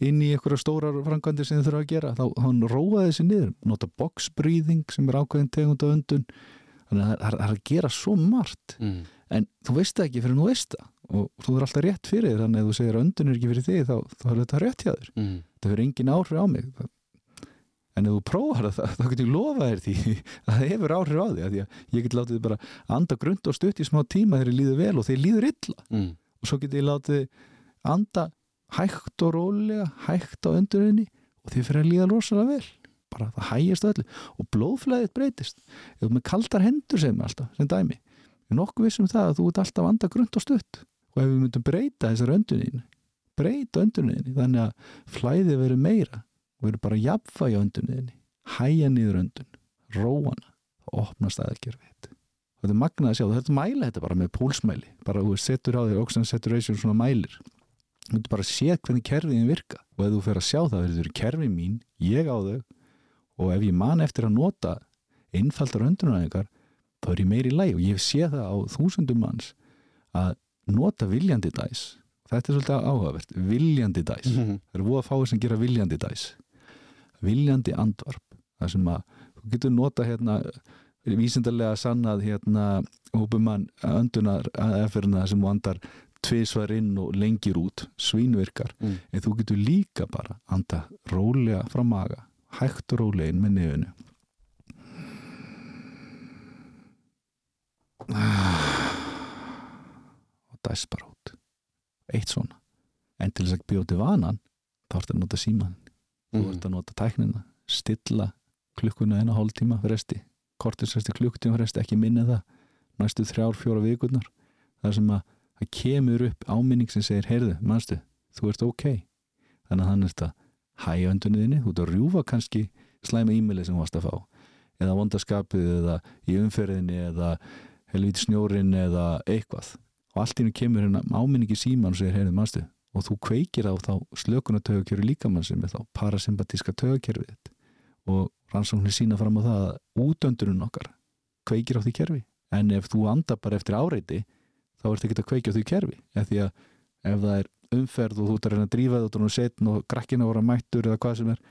Speaker 2: inn í einhverja stórar frangandir sem þeir þurfa að gera, þá hann róaði sig niður, nota box breathing sem er ákveðin tegund á öndun. Þannig að það er- að gera svo margt.
Speaker 1: Mm.
Speaker 2: en þú veist það ekki fyrir þú veist það. Og þú er alltaf rétt fyrir þannig að þú segir að öndun er ekki fyrir þig þá, þá er þetta rétt hjá þér.
Speaker 1: Mm.
Speaker 2: það hefur engin áhrif á mig en ef þú prófar það þá getur ég lofa þér því. Að það hefur áhrif á því að því ég get látið bara anda grund og stutt í smá tíma þegar ég líður vel og þeir líður illa.
Speaker 1: Mm.
Speaker 2: og svo getur ég látið anda hægt og rólega hægt á öndurinni og þið fyrir að líða rosalega vel. Bara það hægist öllu. Og blóðflæðið breytist. Þú með kaldar hendur sem alltaf, sem dæmi. Ég er nokkuð vissum það að þú ert alltaf anda grund og stutt. Og ef við myndum breyta þessar öndunin breyta öndunin þannig að flæðið verður meira og verður bara jafnvægi á öndunin hæja niður öndun, róana og opnast aðgerfið og þetta er magnað að sjá, þetta mæla þetta bara með púlsmæli. Bara þú setur á þig oxygen saturation svona mælir. Þú getur bara að sé hvernig kerfiðin virka. Og ef þú fer að sjá það, þetta eru kerfið mín ég á þau. Og ef ég man eftir að nota einfaldar öndunæðingar þá er ég meiri læg og ég sé það á þúsundum manns að nota viljandi dæs. Þetta er svolítið áhugavert, viljandi dæs.
Speaker 1: Mm.
Speaker 2: það eru voða fáið sem gera viljandi dæs viljandi andvarp það sem að þú getur nota hérna vísindarlega sannað hérna hópumann öndunar aðferðina sem vandar tvisvar inn og lengir út svínvirkar,
Speaker 1: Mm.
Speaker 2: en þú getur líka bara anda rólega frá maga hægt og rólega inn með nefinu. Og dæs bara út. Eitt svona. En til þess að bjóti vanan þá ertu að nota síman þú
Speaker 1: Mm.
Speaker 2: ert að nota tæknina stilla klukkuna eina hálftíma fresti. Kortisresti klukktíma fresti ekki minni það. Næstu þrjár, fjóra vikurnar. Það sem að það kemur upp áminning sem segir, heyrðu, manstu þú ert ok. Þannig að hann er þetta hæja öndunniðinni, þú ert að rjúfa kannski slæma e-maili sem þú varst að fá. Eða vondaskapið eða í umferðinni eða helviti snjórin eða eitthvað. Og allt í hennu kemur hérna áminningi síman og segir, heyrðu, manstu og þú kveikir á þá slökunatögakjöru líkamann sem er þá parasympatíska tögakerfið þitt. Og rannsóknir sína fram á það að útöndurinn okkar kveikir á því kerfi. En ef þú andar bara eftir áreiti þá ertu ekki að kveikja á því kerfi. Eða því að ef það er umferð og þú ert að reyna að drífa þetta og setn og grakkina voru að mættur eða hvað sem er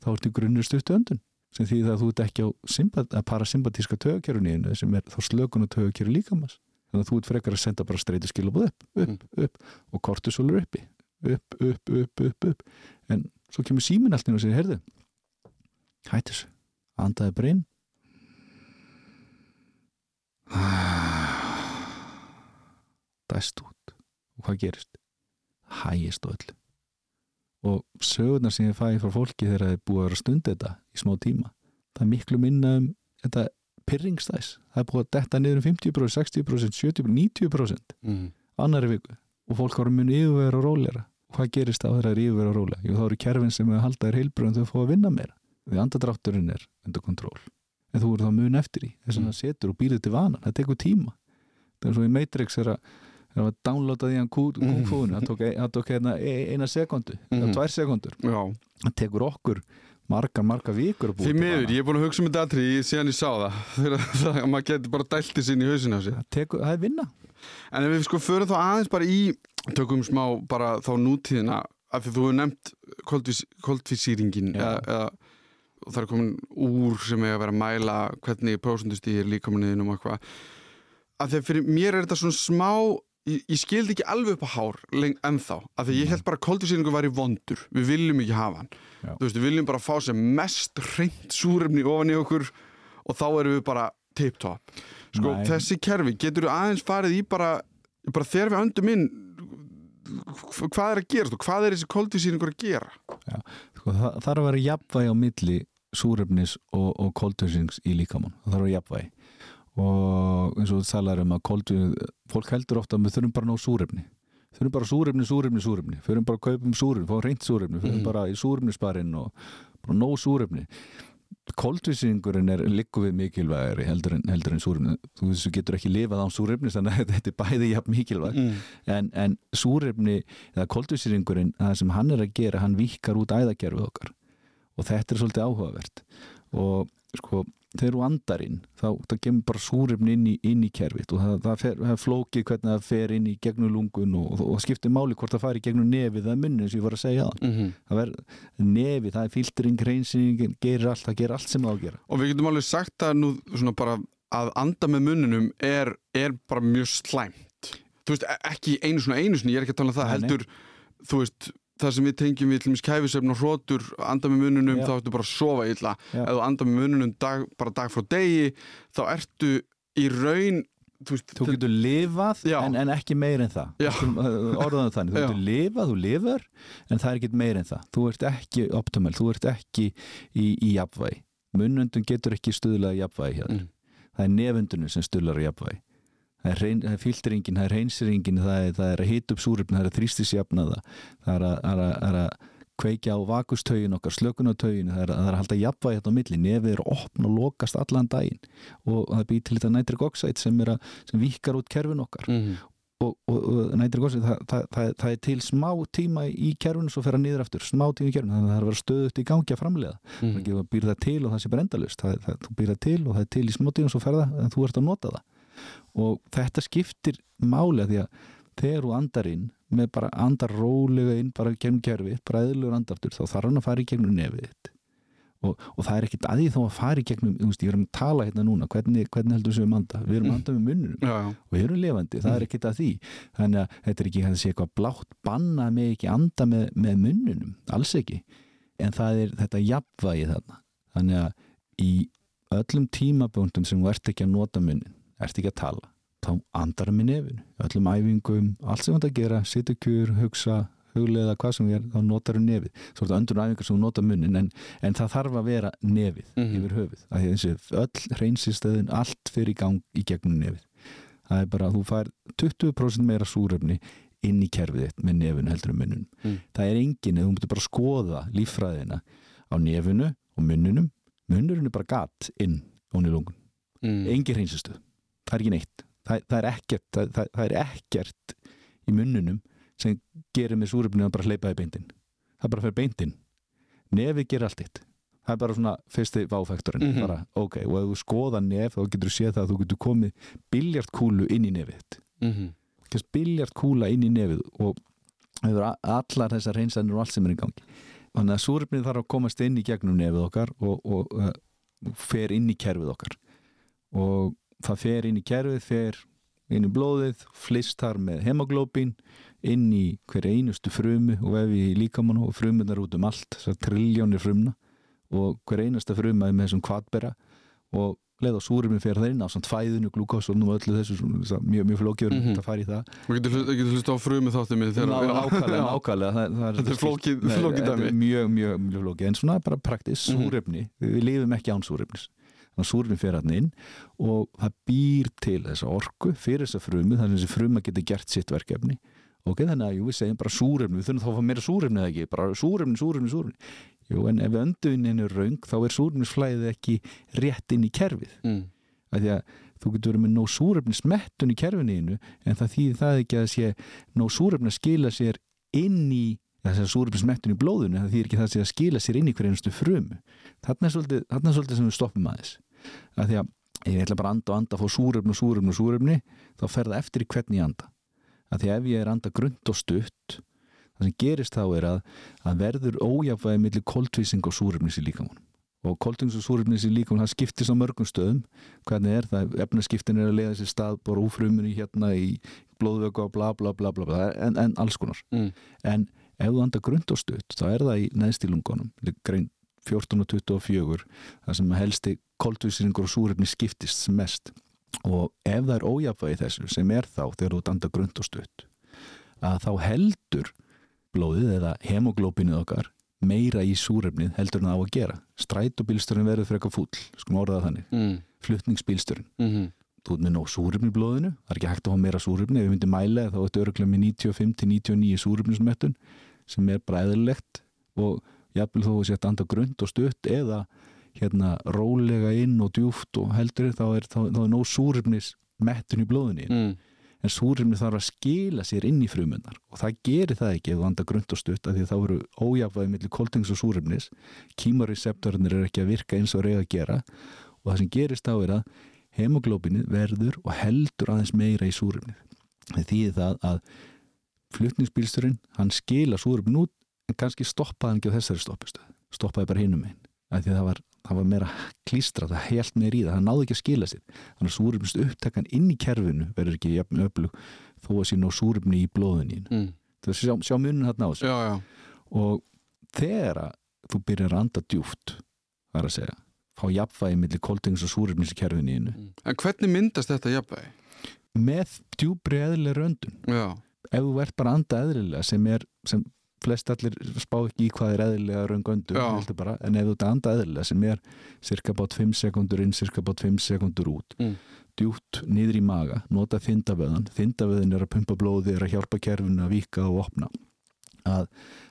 Speaker 2: þá ertu grunnur stuttu öndun. Sem því að þú ert ekki á sympat, parasympatíska tögakeruninu sem er þá slökun og tögakeru líkamans þannig að þú ert frekar að senda bara streytu skilabóð upp, upp,
Speaker 1: Mm.
Speaker 2: upp og kortisólur uppi. Upp, upp, upp, upp, upp. En svo kemur símin allt inn og segir, heyrðu hætti þessu, andaði inn. Dæst út. Og hvað gerist? hægist og öll og sögurnar sem ég fæ frá fólki þegar það er búið að vera stund þetta í smá tíma það er miklu minna um þetta pyrringstæs, það er búið að detta niður um 50%, 60%, 70%, 90%
Speaker 1: mm.
Speaker 2: annari viku. Og fólk voru mun yfirvera og róleira og hvað gerist þá þegar það er yfirvera og rólega? Jú, þá eru kerfin sem er að halda þér heilbröðum þau fá að vinna meira. Því andadrátturinn er undir kontról en þú eru þá mun eftir í þess að
Speaker 1: Mm.
Speaker 2: það setur og býrið til vanan, það tekur tíma. Það er svo í Matrix er að er að downloada því hann
Speaker 1: Mm.
Speaker 2: kúfóðinu það tók, það tók hérna e- eina sekundu
Speaker 1: Mhm.
Speaker 2: eða tvær sekundur,
Speaker 1: Já,
Speaker 2: það tekur okkur margar, margar vikur að búa
Speaker 1: því miður, ég er búin að hugsa um þetta atrið síðan ég sá það. Þegar að maður getur bara dælti sinni í hausinu á sig
Speaker 2: það, tekur, það er vinna.
Speaker 1: En ef við sko förum þá aðeins bara í tökum smá bara þá nútíðina af því þú hefur nefnt koldvís, koldvísýringin eða, eða það er komin úr sem að vera að mæla hvernig prósundustýr líkamanniðinum og eitthvað. Af því að fyrir mér er þetta svona smá ég, ég skildi ekki alveg upp á hár ennþá, af því ég held bara að koldvísýringu væri vondur, við viljum ekki hafa hann.
Speaker 2: Já.
Speaker 1: þú veist, við viljum bara fá sem mest reynd súrefni ofan í okkur og þá erum við bara tip-top sko,
Speaker 2: Nei.
Speaker 1: þessi kerfi, getur þú aðeins farið í bara, bara þegar við öndum inn hvað er að gera og hvað er þessi koldvísýringur að gera?
Speaker 2: Sko, það þarf að vera jafnvægi á milli súrefnis og, og koldvísings í líkamann, það þarf að vera jafnvægi og eins og þú talar um að koldvísing, fólk heldur ofta að við þurfum bara ná súrefni. Þurfum bara súrefni, súrefni, súrefni. Þurfum bara að kaupum súrefni, fá reynt súrefni. Þurfum
Speaker 1: Mhm.
Speaker 2: bara í súrefnisbarinn og bara nóg súrefni. Koldvísingurinn er likku við mikilvægari heldur en, heldur en súrefni. Þú veist, þú getur ekki lifað án súrefni þannig að þetta er bæði jafn mikilvæg
Speaker 1: mm.
Speaker 2: en, en súrefni eða koldvísýringurinn, það sem hann er að gera hann vikar út æðakerfið okkar. Og þetta er svolítið áhugavert. Og sko, þegar þú andar inn þá, kemur bara súrefni inn í, inn í kerfið og það, það, fer, það flókið hvernig það fer inn í gegnum lungun og, og, og skiptir máli hvort það fari gegnum nefið eða munni eins og ég var að segja
Speaker 1: Mm
Speaker 2: það er nefið, það er filtering, hreinsinning gerir allt, það gerir allt sem það á að gera.
Speaker 1: Og við getum alveg sagt að nú svona bara að anda með munninum er, er bara mjög slæmt. Þú veist, e- ekki einu svona einu sinni, ég er ekki að tala um það
Speaker 2: nei.
Speaker 1: heldur, þú veist það sem við tengjum við til dæmis kæfisöfn og hrótur anda með munninum,
Speaker 2: Já.
Speaker 1: þá ertu bara að sofa illa. Ef þú anda með munninum dag, bara dag frá degi þá ertu í raun þú veist,
Speaker 2: Þú getur lifað en, en ekki meir en það.
Speaker 1: Já.
Speaker 2: orðaðan þannig, þú getur lifað, þú lifar en það er ekki meir en það. Þú ert ekki optimal, þú ert ekki í, í jafnvægi, munnöndun getur ekki stuðlað í jafnvægi hér
Speaker 1: Mm.
Speaker 2: það er nefundunum sem stuðlar í jafnvægi það er, það er filteringin, það er reynsringin það er, það er að hita upp súrefni, það er að þrýstisjafna það það er að, er að, er að kveikja á vakustögin okkar, slökunartögin það er, það er að halda jafnvægi hérna á milli nefið er að opna og lokast allan daginn og það býr til þetta nitric oxide sem, er að, sem vikar út kerfin okkar
Speaker 1: mm.
Speaker 2: og, og, og nitric oxide það, það, það, það er til smá tíma í kerfinu svo fer að niður aftur, smá tíma í kerfinu þannig að það er að vera stöðut í gangi að framlega það er
Speaker 1: Mm.
Speaker 2: ekki að býr það til og það sé bara endalust það, það, þú býr það til og það er til í smá tíma svo fer það en þú ert að nota það og þetta skiptir máli því að þegar þú andar inn með bara andar rólega inn bara gegnum kerfið, bara eðlur andartur þá þarf hann að fara í gegnum nefið og, og það er ekkit að því þá að fara í gegnum þú veist, ég erum að tala hérna núna, hvernig, hvernig heldur við anda, við erum að anda með munnunum
Speaker 1: já, já.
Speaker 2: og við erum lifandi, það er ekkit að því. Þannig að þetta er ekki sé eitthvað blátt banna með ekki anda með, með munnunum alls ekki, en það er þetta jafnvægi þarna. Þannig að í öllum tímaböndum sem ert ekki að nota munnin ert ekki að tala, þá andar með nefinu. Öllum æfingum, allt sem að gera sittu kjur, hugsa, huglega hvað sem er, þá notar þú nefið. Svo er þetta öndur æfingar sem nota munnin en, en það þarf að vera nefið
Speaker 1: Mhm.
Speaker 2: yfir höfuð, að því að þessi öll reynsistöðin, allt fyrir í gang í gegnum nefið. Það er bara að þú fær 20% meira súrefni inn í kerfið þitt með nefinu heldur um munnunum
Speaker 1: Mm.
Speaker 2: það er engin, þú mútur bara skoða líffræðina á nefinu og munnunum munnurinn er bara gatt inn ón í lungun,
Speaker 1: Mm.
Speaker 2: engin reynsistöð það er ekki neitt, það, það er ekkert það, það, er ekkert í munnunum sem gerir með súrefni að bara hleypa í beindin það bara fer beindin nefið gerir allt eitt það er bara svona fyrsti váfektorinn
Speaker 1: Mhm.
Speaker 2: bara, ok, og ef þú skoða nef þá getur þú séð það að þú getur komið biljartkúlu inn í nefið þitt.
Speaker 1: Mhm.
Speaker 2: biljart kúla inn í nefið og allar þessar reynsanir og allt sem er í gangi. Þannig að súrefnið þarf að komast inn í gegnum nefið okkar og, og uh, fer inn í kerfið okkar. Og það fer inn í kerfið, fer inn í blóðið, flistar með hemoglóbin inn í hverja einustu frumu og vefi í líkamann og frumunar út um allt, þessar triljónir frumna og hver einasta fruma er með þessum kvadbera og leið á súrumni fyrir það inn á samt fæðinu, glúkosum og öllu þessu mjög, mjög flókjör mm -hmm. að fara í það.
Speaker 1: Og getur hlusta á frumi þáttum
Speaker 2: ákvæðlega, ákvæðlega
Speaker 1: þetta er flókið dæmi.
Speaker 2: mjög, mjög, mjög flókið, en svona bara praktis mhm. súrumni, við lifum ekki án súrumnis þannig að súrumni fyrir hann inn og það býr til þessa orku fyrir þessa frumu, þannig að þessi fruma getur gert sitt verkefni. Ok, þannig að jú, við segjum bara súrumni, við þurfum þá að fá meira súrumni eða ekki, bara súrumni, súrumni, súrumni Jú, en ef öndunin er raung þá er súrefnisflæðið ekki rétt inn í kerfið. Mm. að því að þú getur verið með nóg súrefnismettun í kerfinu en það þýðir það ekki að sé nóg súrefn að skila sér inn í þess að súrefnismettun í blóðinu það þýðir ekki það að sé að skila sér inn í hverjastu frumu. Þarna er svolítið, þarna er svolítið sem við stoppum aðeins að því að ég ætla bara að anda og anda að fá súrefn og súrefn og súrefni þá fer það eftir í hvernig ég anda. Að því að ef ég er anda grund og stutt það sem gerist þá er að, að verður ójafvæði millir koltvísing og súröfnis í líkamann og koltvísing og súröfnis í líkamann það skiptist á mörgum stöðum. Hvernig er það, efnaskiptin er að leiða sér stað bara úfrumunni hérna í blóðvöku og bla bla bla bla, bla. En, en alls konar. Mm. en ef þú andar grund og stutt þá er það í neðstílungunum grein 14 og 24 það sem helsti koltvísingur og súröfni skiptist sem mest. Og ef það er ójafvæði þessu sem er þá þegar þú andar grund og stutt að þá heldur blóðið eða hemoglópinuð okkar meira í súrefnið heldur en það á að gera. Strætóbílsturinn verður fyrir eitthvað fúll skum orðað þannig, mm. fluttningsbílsturinn mm -hmm. þú ert með nóg súrefni í blóðinu það er ekki hægt að hafa meira súrefni. Ef við myndum mæla þá ertu öruglega með 95-99 súrefnismettun sem er bara eðlilegt. Og jafnvel þó að setja andra grund og stutt eða hérna rólega inn og djúft og heldur þá er, þá, þá er nóg súrefnismettun í blóðinu. Mm. En súrefni þarf að skila sér inn í frumunar og það gerir það ekki ef þú andar grönt og stutt að því þá eru ójafæði millir koltings og súrefnis. Kímariseptornir er ekki að virka eins og reyða að gera og það sem gerist þá er að hemoglóbinu verður og heldur aðeins meira í súrefni því það að flutningsbílsturinn hann skila súrefni út en kannski stoppaði hann ekki á þessari stoppustu stoppaði bara hinum einn það var það var meira klístra, það held meira í það það náði ekki að skila sér þannig að súrumnist upptakkan inn í kerfinu verður ekki jafn öflug þó að sín á súrumni í blóðunin mm. þú veist, sjá, sjá munin hérna á þessu
Speaker 1: já, já.
Speaker 2: og þegar þú byrjar að anda djúft það er að segja, fá jafnvægi millir kóltings og súrumnis í kerfinu mm.
Speaker 1: En hvernig myndast þetta jafnvægi?
Speaker 2: Með djúbri eðlilega röndun
Speaker 1: já.
Speaker 2: ef þú ert bara að anda eðlilega sem er sem flest allir spá ekki í hvað er eðlilega raungöndu, en ef þú ert anda eðlilega sem er cirka bát 5 sekundur inn, cirka bát 5 sekundur út mm. djúpt niður í maga nota þindavöðan, þindavöðin er að pumpa blóði, er að hjálpa kerfinu að vika og opna. Að,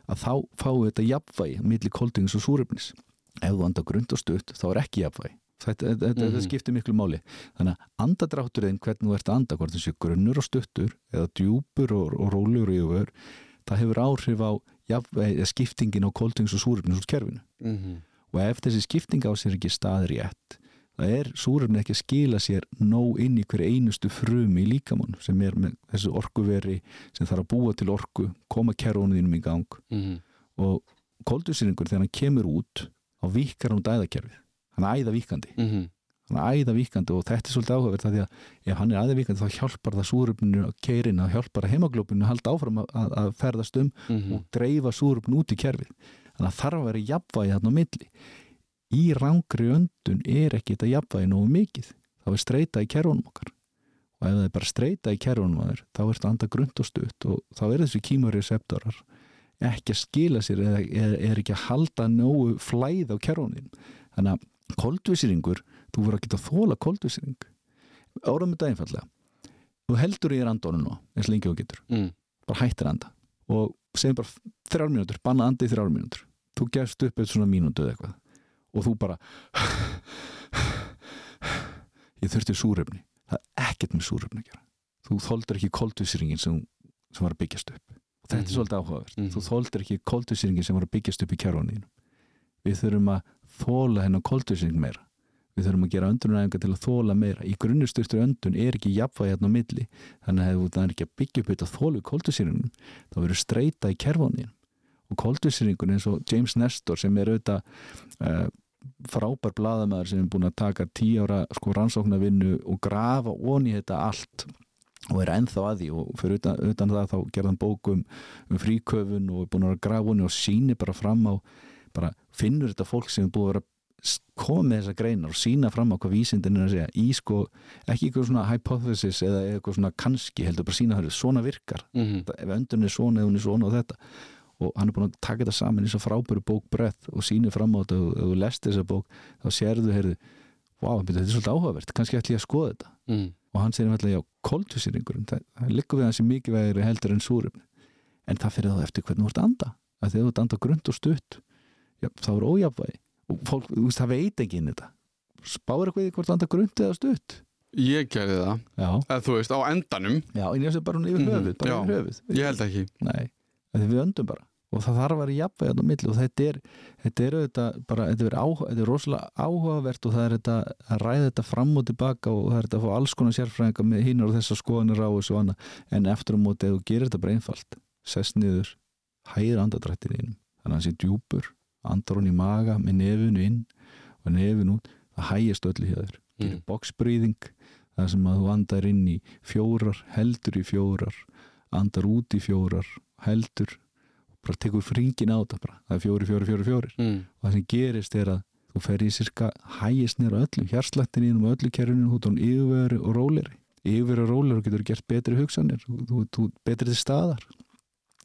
Speaker 2: að þá fáu þetta jafnvægi millir koldings og súröfnis ef þú anda grund og stutt, þá er ekki jafnvægi. Þetta, þetta, mm -hmm. þetta skiptir miklu máli. Þannig að andadrátturinn hvernig þú ert að anda, hvort þessi grunnur og stuttur eða djúpur og, og og yfir það hefur áhrif á ja, skiptingin á kóltings og súröfnins úr kerfinu mm -hmm. og ef þessi skipting á sér ekki staðir í ett það er súröfni ekki að skila sér nóg inn í hverju einustu frumi í líkamann sem er með þessu orkuveri sem þarf að búa til orku koma kerfunum í gang. Mm -hmm. og kóltingsýringur þegar hann kemur út á vikar hann dæðakerfið hann æða vikandi mm -hmm æðavíkandi og þetta er svolítið áhugaverð því að ef hann er æðavíkandi þá hjálpar það súröfninu að keirin að hjálpar að heimaglópinu að halda áfram að, að ferðast um mm -hmm. og dreifa súröfnu út í kerfið. Þannig að þarf að vera jafnvægi þarna á milli. Í rángri öndun er ekki þetta jafnvægi nógu mikið. Þá er streyta í kerfunum okkar. Og ef það er bara streyta í kerfunum okkar þá er þetta anda grund og stutt og þá er þessi kímurreceptorar ekki að skila sér eða er, er ekki að halda nógu flæð á kerfunum. Þannig að koldvísýringur þú voru að geta þóla koldvísing áraðum þetta einfallega þú heldur í randónu nú eins lengi og getur. Mm. bara hættir anda. Og segjum bara þrjár mínútur banna andi í þrjár mínútur. Þú gefst upp eitthvað svona mínútu eða eitthvað. Og þú bara ég þurfti súröfni það er ekkert með súröfni að gera. Þú þóldur ekki koldvísingin sem, sem var að byggjast upp. Og þetta mm -hmm. er mhm. svolítið áhugavert. Mm -hmm. þú þóldur ekki koldvísingin sem var að byggjast upp í kjærvaninu við þurfum að þóla meira við þurfum að gera öndunæfingar til að þóla meira. Í grunnusturtur öndun er ekki jafnvægi hérna á milli. Þannig að það er ekki að byggja upp þetta þólu koldusýringunum, þá verður streyta í kerfónin og koldusýringun eins og James Nestor sem er auðvitað uh, frábær bladamæður sem er búin að taka tíu ára sko rannsóknarvinnu og grafa onni þetta allt og er ennþá að því. Og fyrir utan, utan það þá gerðan bókum um fríköfun og er búin að grafa onni og síni bara fram á bara finnur þetta fólk sem er búin að vera koma með þessa greinar og sína fram á hvað vísindin er að segja í sko, ekki eitthvað svona hypothesis eða eitthvað svona kannski heldur bara sína það svona virkar.
Speaker 1: Mm -hmm.
Speaker 2: ef öndun er svona eða hún er svona og þetta. Og hann er búin að taka þetta saman í svo frábæru bók brett og sína fram á þetta og ef þú lest þessa bók þá sérðu, heyrðu wow, þetta er svolítið áhugavert, kannski ætlum ég að skoða þetta.
Speaker 1: Mm.
Speaker 2: og hann segir alltaf já, koltusýringurinn það, það liggur við hans í mikið vegri heldur en súrum en það fyrir þá eftir hvernig þú ert að anda. Að þegar þú ert að anda grund og stutt já, þá er ójafvægi og fólk, þú veist, það veit ekki inn þetta. Spáður eitthvað í hvort anda grund eða stutt?
Speaker 1: Ég gerði það,
Speaker 2: já,
Speaker 1: eða þú veist, á endanum.
Speaker 2: Já, en ég sé bara hún yfir
Speaker 1: Mhm,
Speaker 2: höfuð bara
Speaker 1: já.
Speaker 2: yfir höfuð.
Speaker 1: Ég held ekki.
Speaker 2: Nei, við öndum bara. Og það þarf að vera jafnvægi á milli og þetta er þetta er auðvitað bara, þetta er, áhuga, þetta er rosalega áhugavert og það er þetta að ræða þetta fram og tilbaka og það er þetta að fá alls konar sérfræðinga með hinnur og þessar skoðanir á þessu og annað. En eftir á móti ef þú gerir þetta bara einfalt sest niður, hæðir andadrættin inn þannig að hann sé djúpur andar hún í maga með nefinu inn og nefinu út, það hægist öllu hjá þér.
Speaker 1: Mm.
Speaker 2: boxbreathing það sem að þú andar inn í fjórar heldur í fjórar andar út í fjórar heldur bara tekur fringin á þetta bara. Það er fjóri, fjóri, fjóri, fjóri
Speaker 1: Mm.
Speaker 2: og það sem gerist er að þú fer í sirka hægist nýra öllum, hjarslættin ínum og öllu kerfinu út á hún yfirveru og róleri yfirveru og róleri getur gert betri hugsanir. Þú, þú, þú betri til staðar.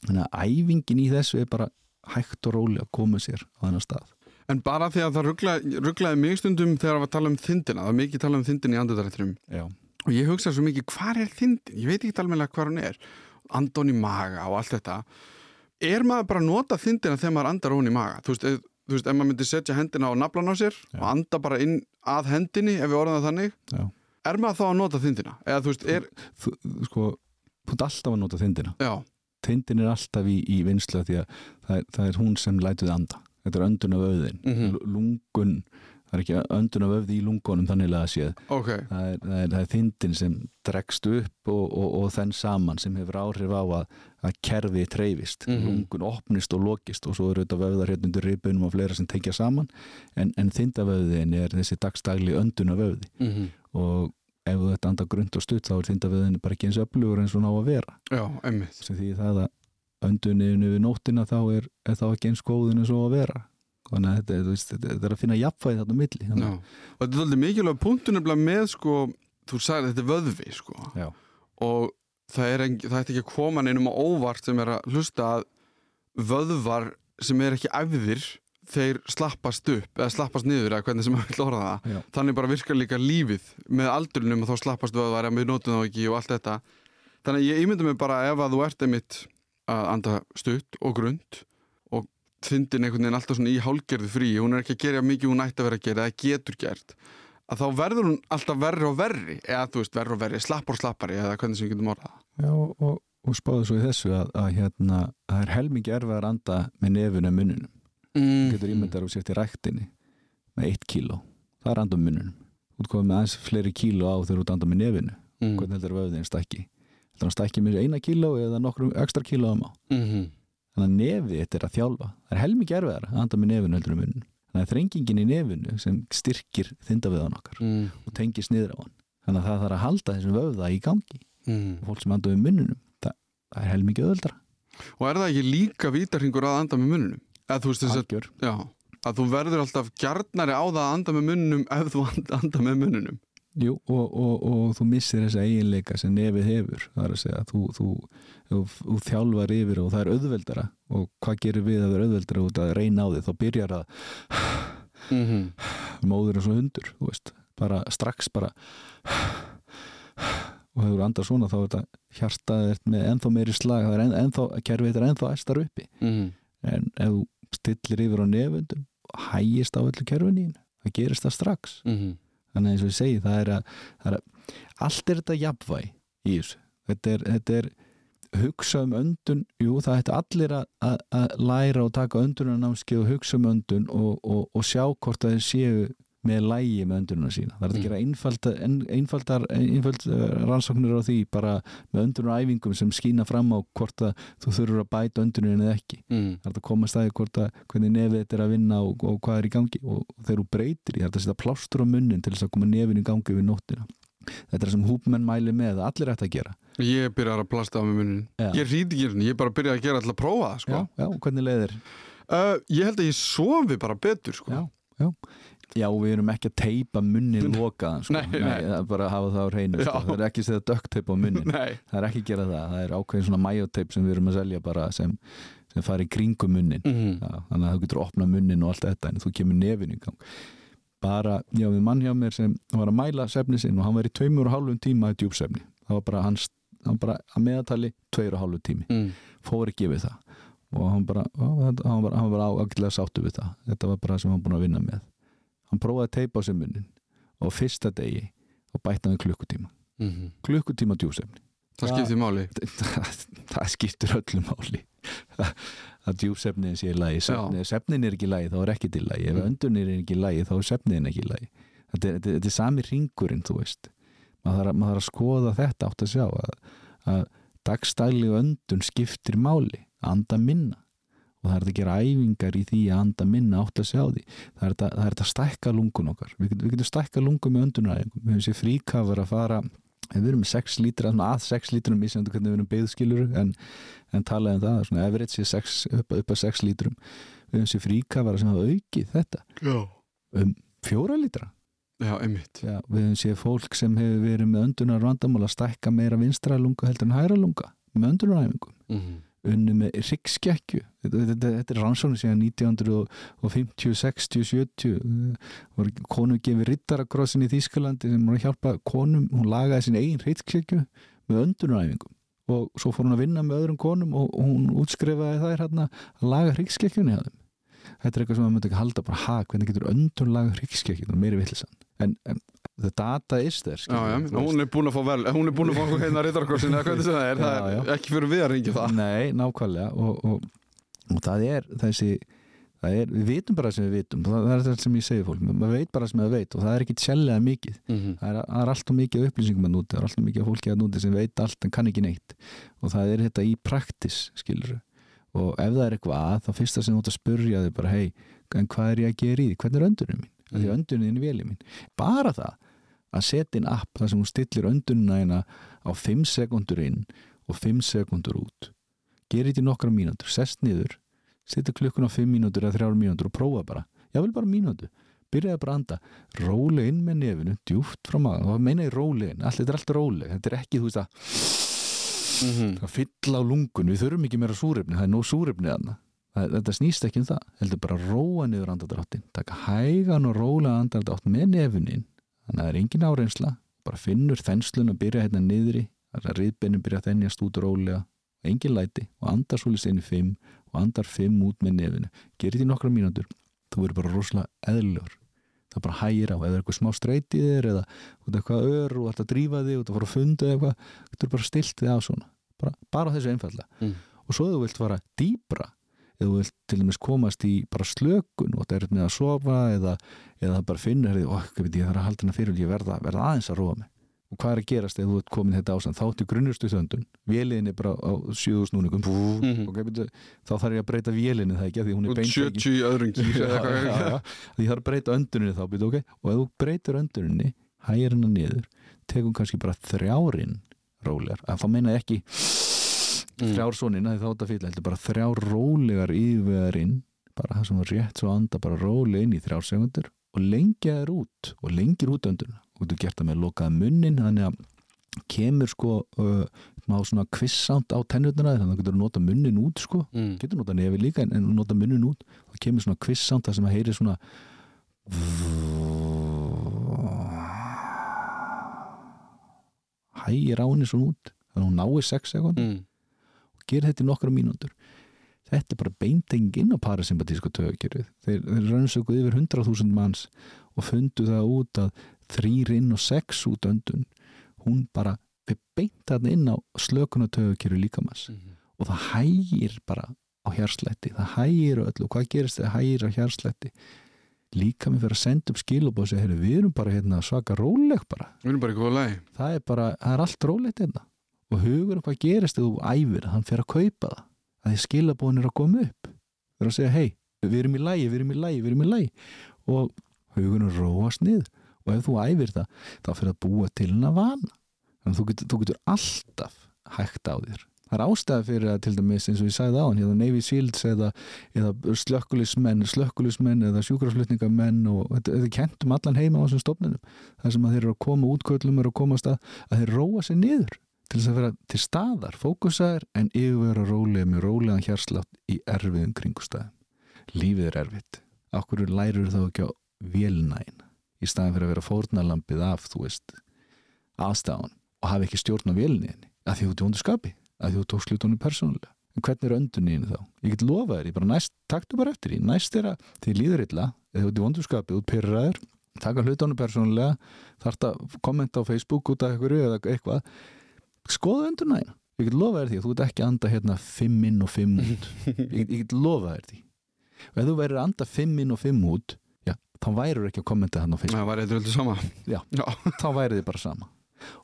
Speaker 2: Þannig að æfingin í þessu er bara hægt og róli að koma sér á þennan stað
Speaker 1: En bara því að það rugglaði, rugglaði mig stundum þegar það var að tala um þindina, það var mikið tala um þindin í andadarættinum
Speaker 2: Já,
Speaker 1: og ég hugsa svo mikið, hvar er þindin? Ég veit ekki alveg hvað hún er. Andón í maga og allt þetta. Er maður bara að nota þindina þegar maður andar hún í maga? Þú veist, ef, þú veist, ef maður myndi setja hendina á naflan á sér
Speaker 2: Já.
Speaker 1: og anda bara inn að hendinni, ef við orðum það þannig,
Speaker 2: já
Speaker 1: er maður þá að nota þindina? Eða þú veist, er,
Speaker 2: þú, sko, þú ert alltaf að nota þindina
Speaker 1: já,
Speaker 2: þindin er alltaf í, í vinslu því að það það er hún sem lætuð anda. Þetta er öndun af öðin
Speaker 1: Mhm.
Speaker 2: lungun, það er ekki öndun af öfði í lungunum þannig að séð.
Speaker 1: Ok,
Speaker 2: það er, það er, það er þindin sem dregst upp og, og, og þenn saman sem hefur áhrif á að, að kerfi treyfist,
Speaker 1: Mhm.
Speaker 2: lungun opnist og lokist og svo eru þetta vöðar hérna undir ribunum og fleira sem tengja saman. En, en þindavöðin er þessi dagstagli öndun af öfði
Speaker 1: mm
Speaker 2: og ef þú þetta anda grund og stutt þá er þindavöðin bara ekki eins öflugur eins og ná að vera
Speaker 1: já, emmitt.
Speaker 2: sem því það að önduninu við nóttina þá er, er þá ekki eins góðin eins og að vera þannig að þetta, veist, þetta, er að finna jafnfæði þarna milli
Speaker 1: Já, og þetta er alveg mikilvæg nefnilega með sko, þú sagði þetta er vöðvi sko,
Speaker 2: Já.
Speaker 1: og það er, ekki, það ekki að koma neinum á óvart sem er að hlusta að vöðvar sem er ekki æfðir þeir slappast upp eða slappast niður eða hvernig sem maður vil orða það.
Speaker 2: Já.
Speaker 1: þannig bara virkar líka lífið með aldrinum og þá slappast vöðvar en við notum þá ekki og allt þetta. Þannig að ég ímynda mig bara ef að þú ert einmitt að anda stutt og grund og þindin einhvern veginn alltaf svona í hálgerðu frí hún er ekki að gera mikið hún ætti að vera að gera eða getur gert að þá verður hún alltaf verri og verri eða þú veist verri og verri, slappar og slappari eða hvernig sem við getum orðað
Speaker 2: og, og, og spáðu svo í þessu að, að hérna, það er helmingi erfið að anda með nefuna mununum
Speaker 1: mm.
Speaker 2: getur ímyndar og sért í ræktinni með eitt kíló, það er anda með mununum þú komið með aðeins fleiri kíló á þegar þú ert anda með nefinu,
Speaker 1: mm.
Speaker 2: hvernig heldur vöðin stækki? Heldur hann stækki með eina kíló eða nokkrum ekstra kílóum á?
Speaker 1: Mm
Speaker 2: þannig að nefið þetta er að þjálfa. Það er helmingi erfiðar að anda með nefinu heldur um mununum þannig að þrengingin í nefinu sem styrkir þindaviðan okkar
Speaker 1: mm.
Speaker 2: og tengist niður á hann. Þannig að það þarf að halda þessum vöða í gangi.
Speaker 1: Mm.
Speaker 2: og fólk sem anda með mununum það, það er öðuldra
Speaker 1: og er það ekki líka vítarhingur að anda með munnunum eða þú að, já, að þú verður alltaf gjarnari á það að anda með munnunum ef þú and- anda með munnunum
Speaker 2: Jú, og, og, og þú missir þessa eiginleika sem nefið hefur það er að segja, þú, þú, þú, þú þjálfar yfir og það er auðveldara. Og hvað gerir við að það er auðveldara út að reyna á því, þá byrjar að
Speaker 1: mm -hmm.
Speaker 2: móður og hundur, þú veist. Bara strax bara og hefur andað svona þá er þetta hjartað er með ennþá meiri slag það er enn, ennþá, kerfið þetta er ennþá æstar uppi.
Speaker 1: Mm
Speaker 2: en ef þú stillir yfir á nefundum og hægist á öllu kerfinni það gerist það strax.
Speaker 1: -hmm.
Speaker 2: þannig eins og ég segi það er að, það er að allt er þetta jafnvæg í þessu. Þetta er, þetta er hugsa um öndun, jú það ætti allir að, að, að læra og taka öndunanámski og hugsa um öndun og, og, og sjá hvort að þeir séu með lægi með öndununa sína það er að
Speaker 1: Mm.
Speaker 2: gera einfaldar, einfaldar, einfaldar rannsóknir á því bara með öndunaræfingum sem skína fram á hvort að þú þurfur að bæta öndunin eða ekki
Speaker 1: mm.
Speaker 2: það er að koma staði hvort að hvernig nefið þetta er að vinna og, og hvað er í gangi og þegar þú breytir það er að setja plástur á munnin til þess að koma nefin í gangi við nóttina þetta er sem húpmenn mæli með að allir ætti að gera
Speaker 1: Ég byrjar að plasta á mig munin
Speaker 2: Já.
Speaker 1: Ég rýti ekki hérna, ég bara byrja að gera alltaf að prófa sko.
Speaker 2: já, já, hvernig leiðir
Speaker 1: uh, Ég held að ég sofi bara betur sko.
Speaker 2: Já, já. Já, við erum ekki að teipa munnin lokaðan sko.
Speaker 1: Nei, nei.
Speaker 2: er bara að hafa það á hreinu sko. Það er ekki að setja dögteip á munnin
Speaker 1: Nei,
Speaker 2: það er ekki að gera það, það er ákveðin svona majóteip sem við erum að selja bara sem, sem fari kringum munnin.
Speaker 1: Mm.
Speaker 2: Já, þannig að þú getur opnað munnin og allt þetta en þú kemur nefin í gang. Bara, já, við mann hjá mér sem var að mæla sefni sinn og hann var í tveimur og hálfum tíma í djúpsefni, það var bara hans hann var bara að meðatali tveir og hálfum tími.
Speaker 1: Mm.
Speaker 2: fór ekki við það. Og hann bara, á, þetta- hann var, hann var ágætlega sáttu við það. Þetta var bara sem hann búin að vinna með hann prófaði að teipa á sig munnin og fyrsta degi og bætti hann klukkutíma.
Speaker 1: Mm.
Speaker 2: klukkutíma djúpsefni.
Speaker 1: Það skiptir máli.
Speaker 2: Það, það skiptir öllu máli. Að djúpsefnin sé í lagi. Svefni, sefnin er ekki í lagi þá er ekki til lagi. Ef
Speaker 1: Mm.
Speaker 2: öndunir er ekki í lagi þá er sefnin ekki í lagi. Þetta er, þetta, er- sami ringurinn þú veist. Maður þarf, að- maður þarf að skoða þetta átt að sjá að, að dagstæli og öndun skiptir máli. Anda minna og það er að gera æfingar í því að anda minna átt að sjá því. Það er þetta, það er að stækka lungun okkar. Við getum, við getum stækka lungun með öndunaræfingum við hefum sér fríkafar að fara við erum með 6 lítra, að 6 lítrum misjandi hvernig við erum byggðskilur en, en talaði um það, svona average sé 6, upp, upp að 6 lítrum. Við hefum sér fríkafara sem hafa aukið þetta.
Speaker 1: Já,
Speaker 2: um 4 lítra.
Speaker 1: Já einmitt.
Speaker 2: Já, við hefum séð fólk sem hefur verið með öndunar vandamál að stækka meira vinstra lunga heldur en hæra lunga með öndunaræfingum
Speaker 1: mm.
Speaker 2: Unni með ryggskekkju þetta, þetta, þetta er rannsóknir síðan 1950, 60, 70 voru konu gefið rittarakrossin í Þýskalandi sem voru að hjálpa konum, hún lagaði sín eigin ryggskekkju með öndunaræfingum. Og svo fór hún að vinna með öðrum konum og, hún útskrifaði þær hérna að laga hryggskekkjunni að þeim. Þetta er eitthvað sem maður myndi ekki halda bara ha, hvernig getur öndun laga hryggskekkjunni meiri villisann en, en the data is there
Speaker 1: Já, já,
Speaker 2: við,
Speaker 1: hún er búin að fá vel Hún er búin að fá hérna rittarkorsin eða hvernig sem það er Það er ekki fyrir við að ringja það.
Speaker 2: Nei, nákvæmlega og, og, og það er þessi það er, við vitum bara sem við vitum það, er það sem ég segi fólk, maður veit bara sem það veit og það er ekki tjellega mikið.
Speaker 1: Mm.
Speaker 2: það er, er alltaf mikið upplýsingum að núti það er alltaf mikið fólki að núti sem veit allt en kann ekki neitt. Og það er þetta í praktis skilur og ef það er eitthvað að þá fyrsta sem þú ert að spurja þig bara hei, en hvað er ég að gera í því, hvernig er öndunum mín? Mm. því
Speaker 1: Mm.
Speaker 2: öndunum er vélið mín. Bara það að setja inn app þar sem hún stillir öndununa hérna á 5 sekundur inn og 5 sekundur út. Gerir þetta í nokkra mínútur, sest niður setja klukkun á 5 mínútur eða 3 mínútur og prófa bara, ég vil bara mínútu. Byrjaði bara að anda, rólega inn með nefinu djúft frá maður, það meina ég rólega inn. Allt, þetta er allt rólega, þetta er ekki þú veist að
Speaker 1: Mm.
Speaker 2: að fylla á lungun, við þurfum ekki meira súrefni. Það er nóg súrefni Það- þetta snýst ekki um það, heldur bara að róa niður andardráttin, taka hægan og rólega andardrátt með nefinin þannig að það er engin áreynsla, bara finnur þenslun að byrja hérna niðri er að riðbeinin byrja að þennjast út rólega engin læti og andar svolítið inn í fimm og andar fimm út með nefinu. Gerir þetta í nokkra mínútur, þú verður bara rosalega eðlur, það bara hægir á eða eitthvað smá streyti þér eða eitthvað ör og alltaf drífa þig og það fara að funda eða eitthvað, þú er bara stilt þig á svona. Bara, bara á þessu einfallega
Speaker 1: Mm.
Speaker 2: og svo þú vilt fara dýbra ef þú vilt til dæmis komast í bara slökun og það er með að sofa eða, eða bara því, oh, veit, ég þarf að halda hana fyrir ég verða, verða aðeins að róa mig. Og hvað er að gerast ef þú ert komin þetta ástand? Þá áttu grunnustu þöndun, vélinni er bara á 7000 snúningum.
Speaker 1: Mhm.
Speaker 2: okay, byrju, þá þarf ég að breyta vélinni það ekki af því hún er
Speaker 1: Og
Speaker 2: beintengin
Speaker 1: 70 í öðrum gýr
Speaker 2: já,
Speaker 1: eða
Speaker 2: já,
Speaker 1: hvað-
Speaker 2: já, já. því þarf að breyta önduninni þá byrju, okay? og ef þú breytir önduninni hægir hennar niður tegum kannski bara þrjárin rólegar, að þá meina ekki
Speaker 1: Mm.
Speaker 2: þrjár sonina því þá þetta fyrir heldur bara þrjár rólegar yfirvegar inn. Bara það sem var rétt svo að anda bara rólega inn í þrjár segundur og lengja þær út og lengir út önduna og þú gert það með lokaða munnin þannig að kemur sko uh, má svona kvissánt á tennutuna þannig að þú getur nota munnin út sko.
Speaker 1: Mm.
Speaker 2: getur nota nefi líka en, nota munnin út. Og kemur svona kvissánt það sem að heyri svona hægir á henni svona út. Þannig að hún nái 6 sekund
Speaker 1: Mm.
Speaker 2: Gerir þetta í nokkra mínútur. Þetta er bara beintenging inn á parasympatíska tögakjörið þeir, þeir rannsökuð yfir 100.000 manns og fundu það út að þrýr inn og sex út öndun. Hún bara við beint þarna inn á slökunatögakjörið líkamanns
Speaker 1: Mhm.
Speaker 2: og það hægir bara á hjarslætti. Það hægir á öllu. Og hvað gerist þegar hægir á hjarslætti? Líka mér fyrir að senda upp skilabóð og segja, heyrðu, við erum bara hérna svaka róleg bara,
Speaker 1: Við erum bara í góða lagi.
Speaker 2: Það er bara það er allt rólegt hérna og hugur hvað gerist þegar þú æfir, hann fer að kaupa það. Að því skilabóðin er að koma upp. Er að segja, hei, við erum í lægi, við erum í lægi við erum í lægi og hugurinn róast niður. Og ef þú æfir það þá fyrir að búa til hennar vana. Þannig að þú getur, þú getur alltaf hægt á þér. Það er ástæða fyrir að til dæmis eins og ég sagði á hann hérna Navy Seals eða, eða slökkulismenn, slökkulismenn eða sjúkraflutningamenn og þetta, kentum allan heima á þessum stofnunum. Það sem að þeir eru að koma útköllum eru að koma að að þeir róa sig niður til þess að vera til staðar, fókusaður en yfirvera rólega með rólegan hérslátt í erfiðum kringustæðum lífið er erfitt. Okkur lærur þá ekki á vélnæin í staðan fyrir að vera fórnalampið af þú veist aðstafan og hafa ekki stjórn á vélniðinni að því þú vondu skapi, að því þú tókst hlutunum persónulega. En hvernig er öndunniðinu þá? Ég get lofa þér, ég bara næst, taktu bara eftir því. Næst að þið líður illa eða þú ert í vondu skapi, út pyrraður taka hlutunum persónulega þarf að kommenta á Facebook út af einhverju eða eitthvað skoða öndunniðina ég get lofa þér því að þú ert ekki að anda hérna fimm inn og fimm út. Ég get, ég get lofa þér því. Og ef þú værir að anda fimm inn og fimm út já, þá værið ekki að kommenta hann á Facebook.
Speaker 1: Var eitthvað öllu sama.
Speaker 2: Já.
Speaker 1: Já.
Speaker 2: þá værið þið bara sama.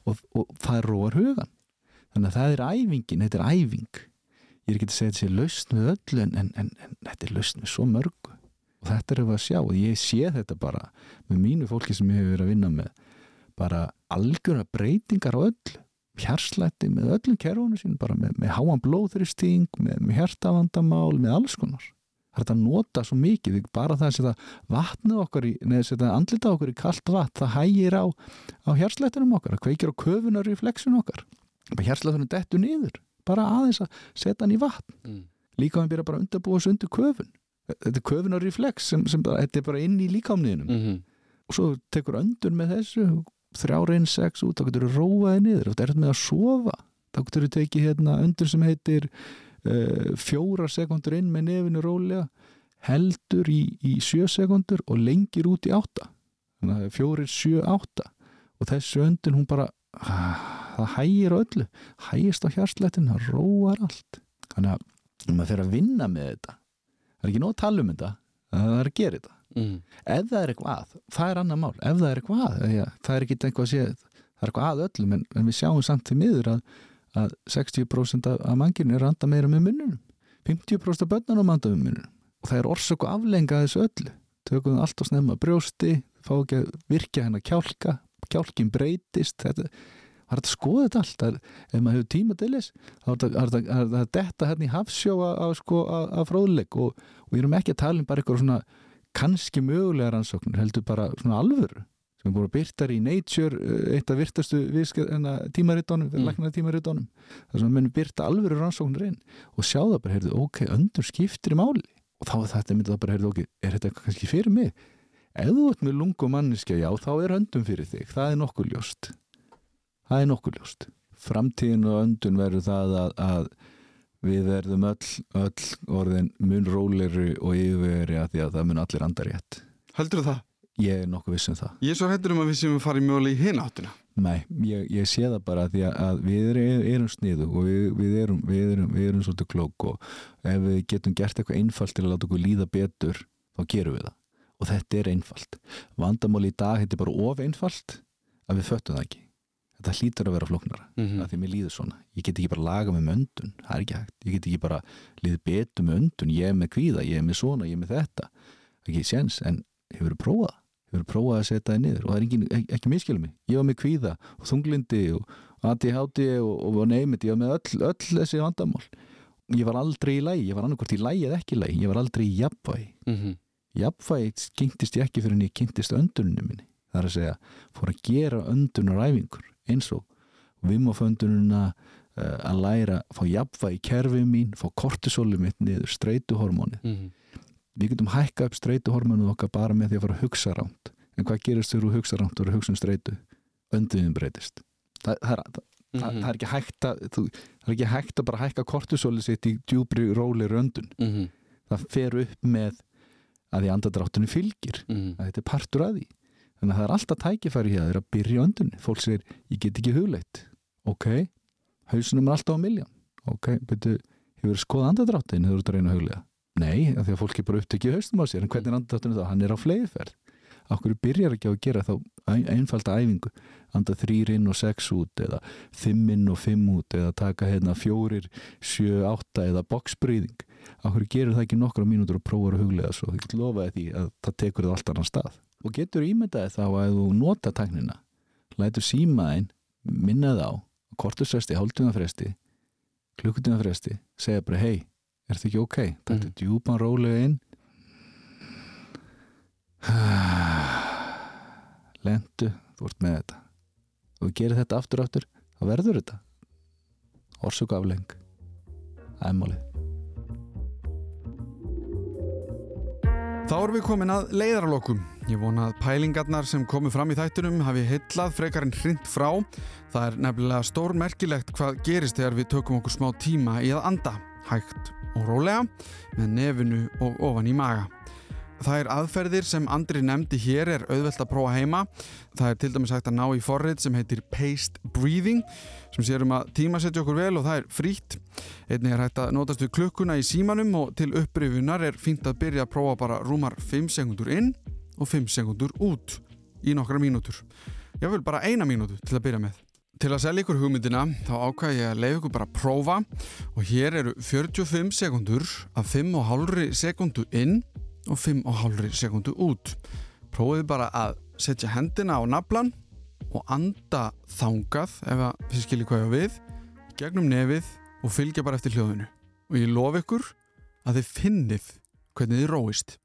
Speaker 2: Og, og það er róar hugan þannig að það er æfingin, þetta er æfing. Ég er ekki að segja að þetta sé lausn við öllu en, en, en, en þetta er lausn við svo mörgu. Og þetta er að sjá og ég sé þetta bara með mínu fólki sem ég hefur verið að vinna með bara algjörna breytingar á öllu hjarslætti með öllum kerfunum sín bara með, með háan blóðþristing með, með hjartavandamál, með alls konar. Það er þetta að nota svo mikið bara það að setja vatnið okkar í neða setja andlita okkar í kallt vatn það hægir á, á hjarslættinum okkar það kveikir á köfunar í flexun okkar hjarslættinum dettur niður bara aðeins að setja hann í vatn.
Speaker 1: Mm.
Speaker 2: líka hann byrja bara að undirbúa sig undir köfun. Þetta er köfunar í flex sem, sem bara, þetta er bara inn í líkamniðinum.
Speaker 1: Mm -hmm.
Speaker 2: og svo tekur öndun með þessu þrjár einn sex út, þá getur þú róaði niður. Og þetta er með að sofa. Þá getur þú tekið hérna öndun sem heitir uh, fjóra sekundur inn með nefinu rólega heldur í, í sjö sekundur og lengir út í átta. Þannig að fjórir sjö átta. Og þessu öndun hún bara það hægir öllu. Hægist á hjarslættin, það róar allt. Þannig að maður fyrir að vinna með þetta það er ekki nóg að tala um þetta það er að gera þetta
Speaker 1: Mm.
Speaker 2: ef það er eitthvað, það er annar mál. Ef það er eitthvað, ja, það er ekki eitthvað að sé það er eitthvað að öllum, en, en við sjáum samt til miður að, að 60% af, manginu er að anda meira með munnunum 50% af börnunum anda með munnunum og það er orsök og aflenga þessu öllu. Tökum við allt og snemma brjósti fá ekki að virkja henn að kjálka kjálkin breytist þetta það er að skoða þetta allt? Er, ef maður hefur tíma til þess þá er þetta að hérna í hafsjó að sko, fróðleik. Og, og við erum ekki að tala um bara eitthvað svona kannski mögulega rannsóknir heldur bara svona alvöru. Sem er búin að byrta í Nature eitt af virtastu tímarittónum fyrir mm. tímarittónum þar sem mennum byrta alvöru rannsóknir inn og sjá það bara, heyrðu, ok, öndur skiptir í máli. Og þá er þetta myndið að bara, heyrðu, ok, er þetta kannski fyrir mig? Ef þú ert með lungu manniska, já, þá er öndum fyrir þig. Það er nokkuð ljóst. Það er nokkuð ljóst. Framtíðin og öndun verður það að, að við verðum öll, öll orðin mun róleri og yfirveri að því að það mun allir andar rétt.
Speaker 1: Heldur það?
Speaker 2: Ég er nokkuð viss um það.
Speaker 1: Ég er svo hættur um að við séum að fara í mjöli í hinn áttuna
Speaker 2: Nei, ég, ég sé það bara því að við erum, erum sniðu og við, við, erum, við, erum, við erum svolítið klók og ef við getum gert eitthvað einfalt til að láta okkur líða betur þá gerum við það. Og þetta er einfalt. Vandamál í dag heitir bara of einfalt að við föttum það ekki þetta hlýtur að vera flóknara
Speaker 1: mm -hmm.
Speaker 2: að því mér líður svona. Ég get ekki bara laga með öndun það er ekki hægt, ég get ekki bara líðið betur með öndun, ég er með kvíða, ég er með svona ég er með þetta, ekki séns en hefur þú prófað, hefur þú prófað að setja það niður? Og það er engin, ekki, ekki miskilum mig. Ég var með kvíða og þunglindi og ADHD og, og neymit, ég var með öll, öll þessi vandamál. Ég var aldrei í lægi, ég var annarkvært í lægi eða ekki í lægi, ég var aldrei í jafnvægi.
Speaker 1: Mm -hmm.
Speaker 2: jafnvægi kynntist ég ekki fyrir en ég kynntist önduninu minni. Það er að segja, fór að gera öndunaræfingur eins og vimoföndununa uh, að læra fá jafnvægi kerfið mín, fá kortisóli mitt niður, streytuhormónið
Speaker 1: mm -hmm.
Speaker 2: við getum hækka upp streytuhormónuð okkar bara með því að fara að hugsa ránt en hvað gerist þegar þú hugsa ránt og hugsa um streytu önduðin breytist það, það, það, mm -hmm. það er ekki hægt að þú, það er ekki hægt að bara hækka kortisóli sitt í djúbri róli röndun
Speaker 1: mm -hmm.
Speaker 2: það fer upp með að því andadráttunni fylgir
Speaker 1: Mhm.
Speaker 2: að þetta er partur að því þannig að það er alltaf tækifæri hér að byrja öndunni fólk segir, ég get ekki hugleitt. Ok, hausunum er alltaf á miljón ok, betur, hefur skoða andadráttin hefur þú reyna að huglega Nei, af því að fólk er bara upptökið haustum á sér. En hvernig er andáttunum þá? Hann er á fleiðferð Akkur byrjar ekki á að gera þá einfalda æfingu? Anda þrýrinn og sex út eða fimminn og fimm út eða taka hérna fjórir, sjö, átta eða boksbrýðing Akkur gerur það ekki nokkra mínútur og prófur að huglega svo? Getur lofaði því að það tekur það allt annan stað og getur ímyndaði þá að þú nota tæknina lætur símaðinn minnað á kortusresti, hálftímafresti klukkutímafresti segja bara hei, er þetta ekki ok? Þetta er mm. djúpan rólega inn. Lendu, þú ert með þetta. Og þú gerir þetta aftur aftur þá verður þetta orsöku afleng æmálið
Speaker 1: Þá erum við komin að leiðaralokum Ég vona að pælingarnar sem komu fram í þættunum hafi hillað frekar en hrind frá það er nefnilega stór merkilegt hvað gerist þegar við tökum okkur smá tíma í að anda hægt og rólega með nefinu og ofan í maga Það er aðferðir sem Andri nefndi hér er auðvelt að prófa heima. Það er til dæmis hægt að ná í forrið sem heitir Paced Breathing sem sérum að tímasetja okkur vel og það er frítt. Einnig er hægt að notast við klukkuna í símanum og til upprifunar er fínt að byrja að prófa bara rúmar 5 sekundur inn og 5 sekundur út í nokkra mínútur. Ég vil bara eina mínútu til að byrja með. Til að selja ykkur hugmyndina þá ákvæði ég að leiða ykkur bara að prófa og hér eru 45 sekundur af 5,5 sekundu inn og 5,5 sekundu út. Prófið bara að setja hendina á naflan og anda þangað ef þið skiljið hvað ég við gegnum nefið og fylgja bara eftir hljóðinu. Og ég lof ykkur að þið finnið hvernig þið róist.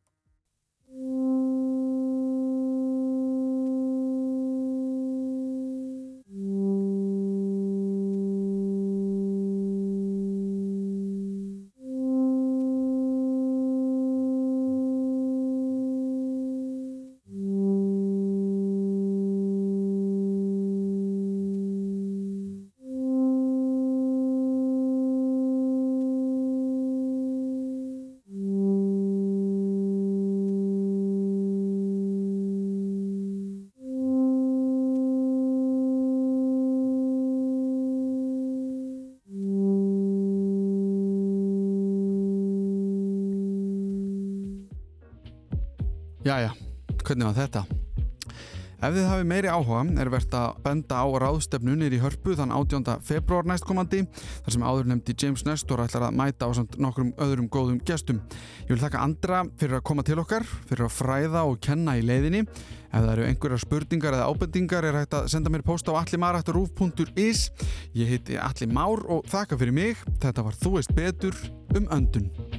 Speaker 1: Hvernig var þetta? Ef þið hafið meiri áhuga er verðt að benda á ráðstefnunir í hörpu þann 18. februar næstkomandi þar sem áður nefndi James Nestor ætlar að mæta á samt nokkrum öðrum góðum gestum. Ég vil þakka andra fyrir að koma til okkar, fyrir að fræða og kenna í leiðinni. Ef það eru einhverjar spurningar eða ábendingar er hægt að senda mér post á allimarættarúf.is Ég heiti Alli Már og þakka fyrir mig. Þetta var Þú veist betur um öndun.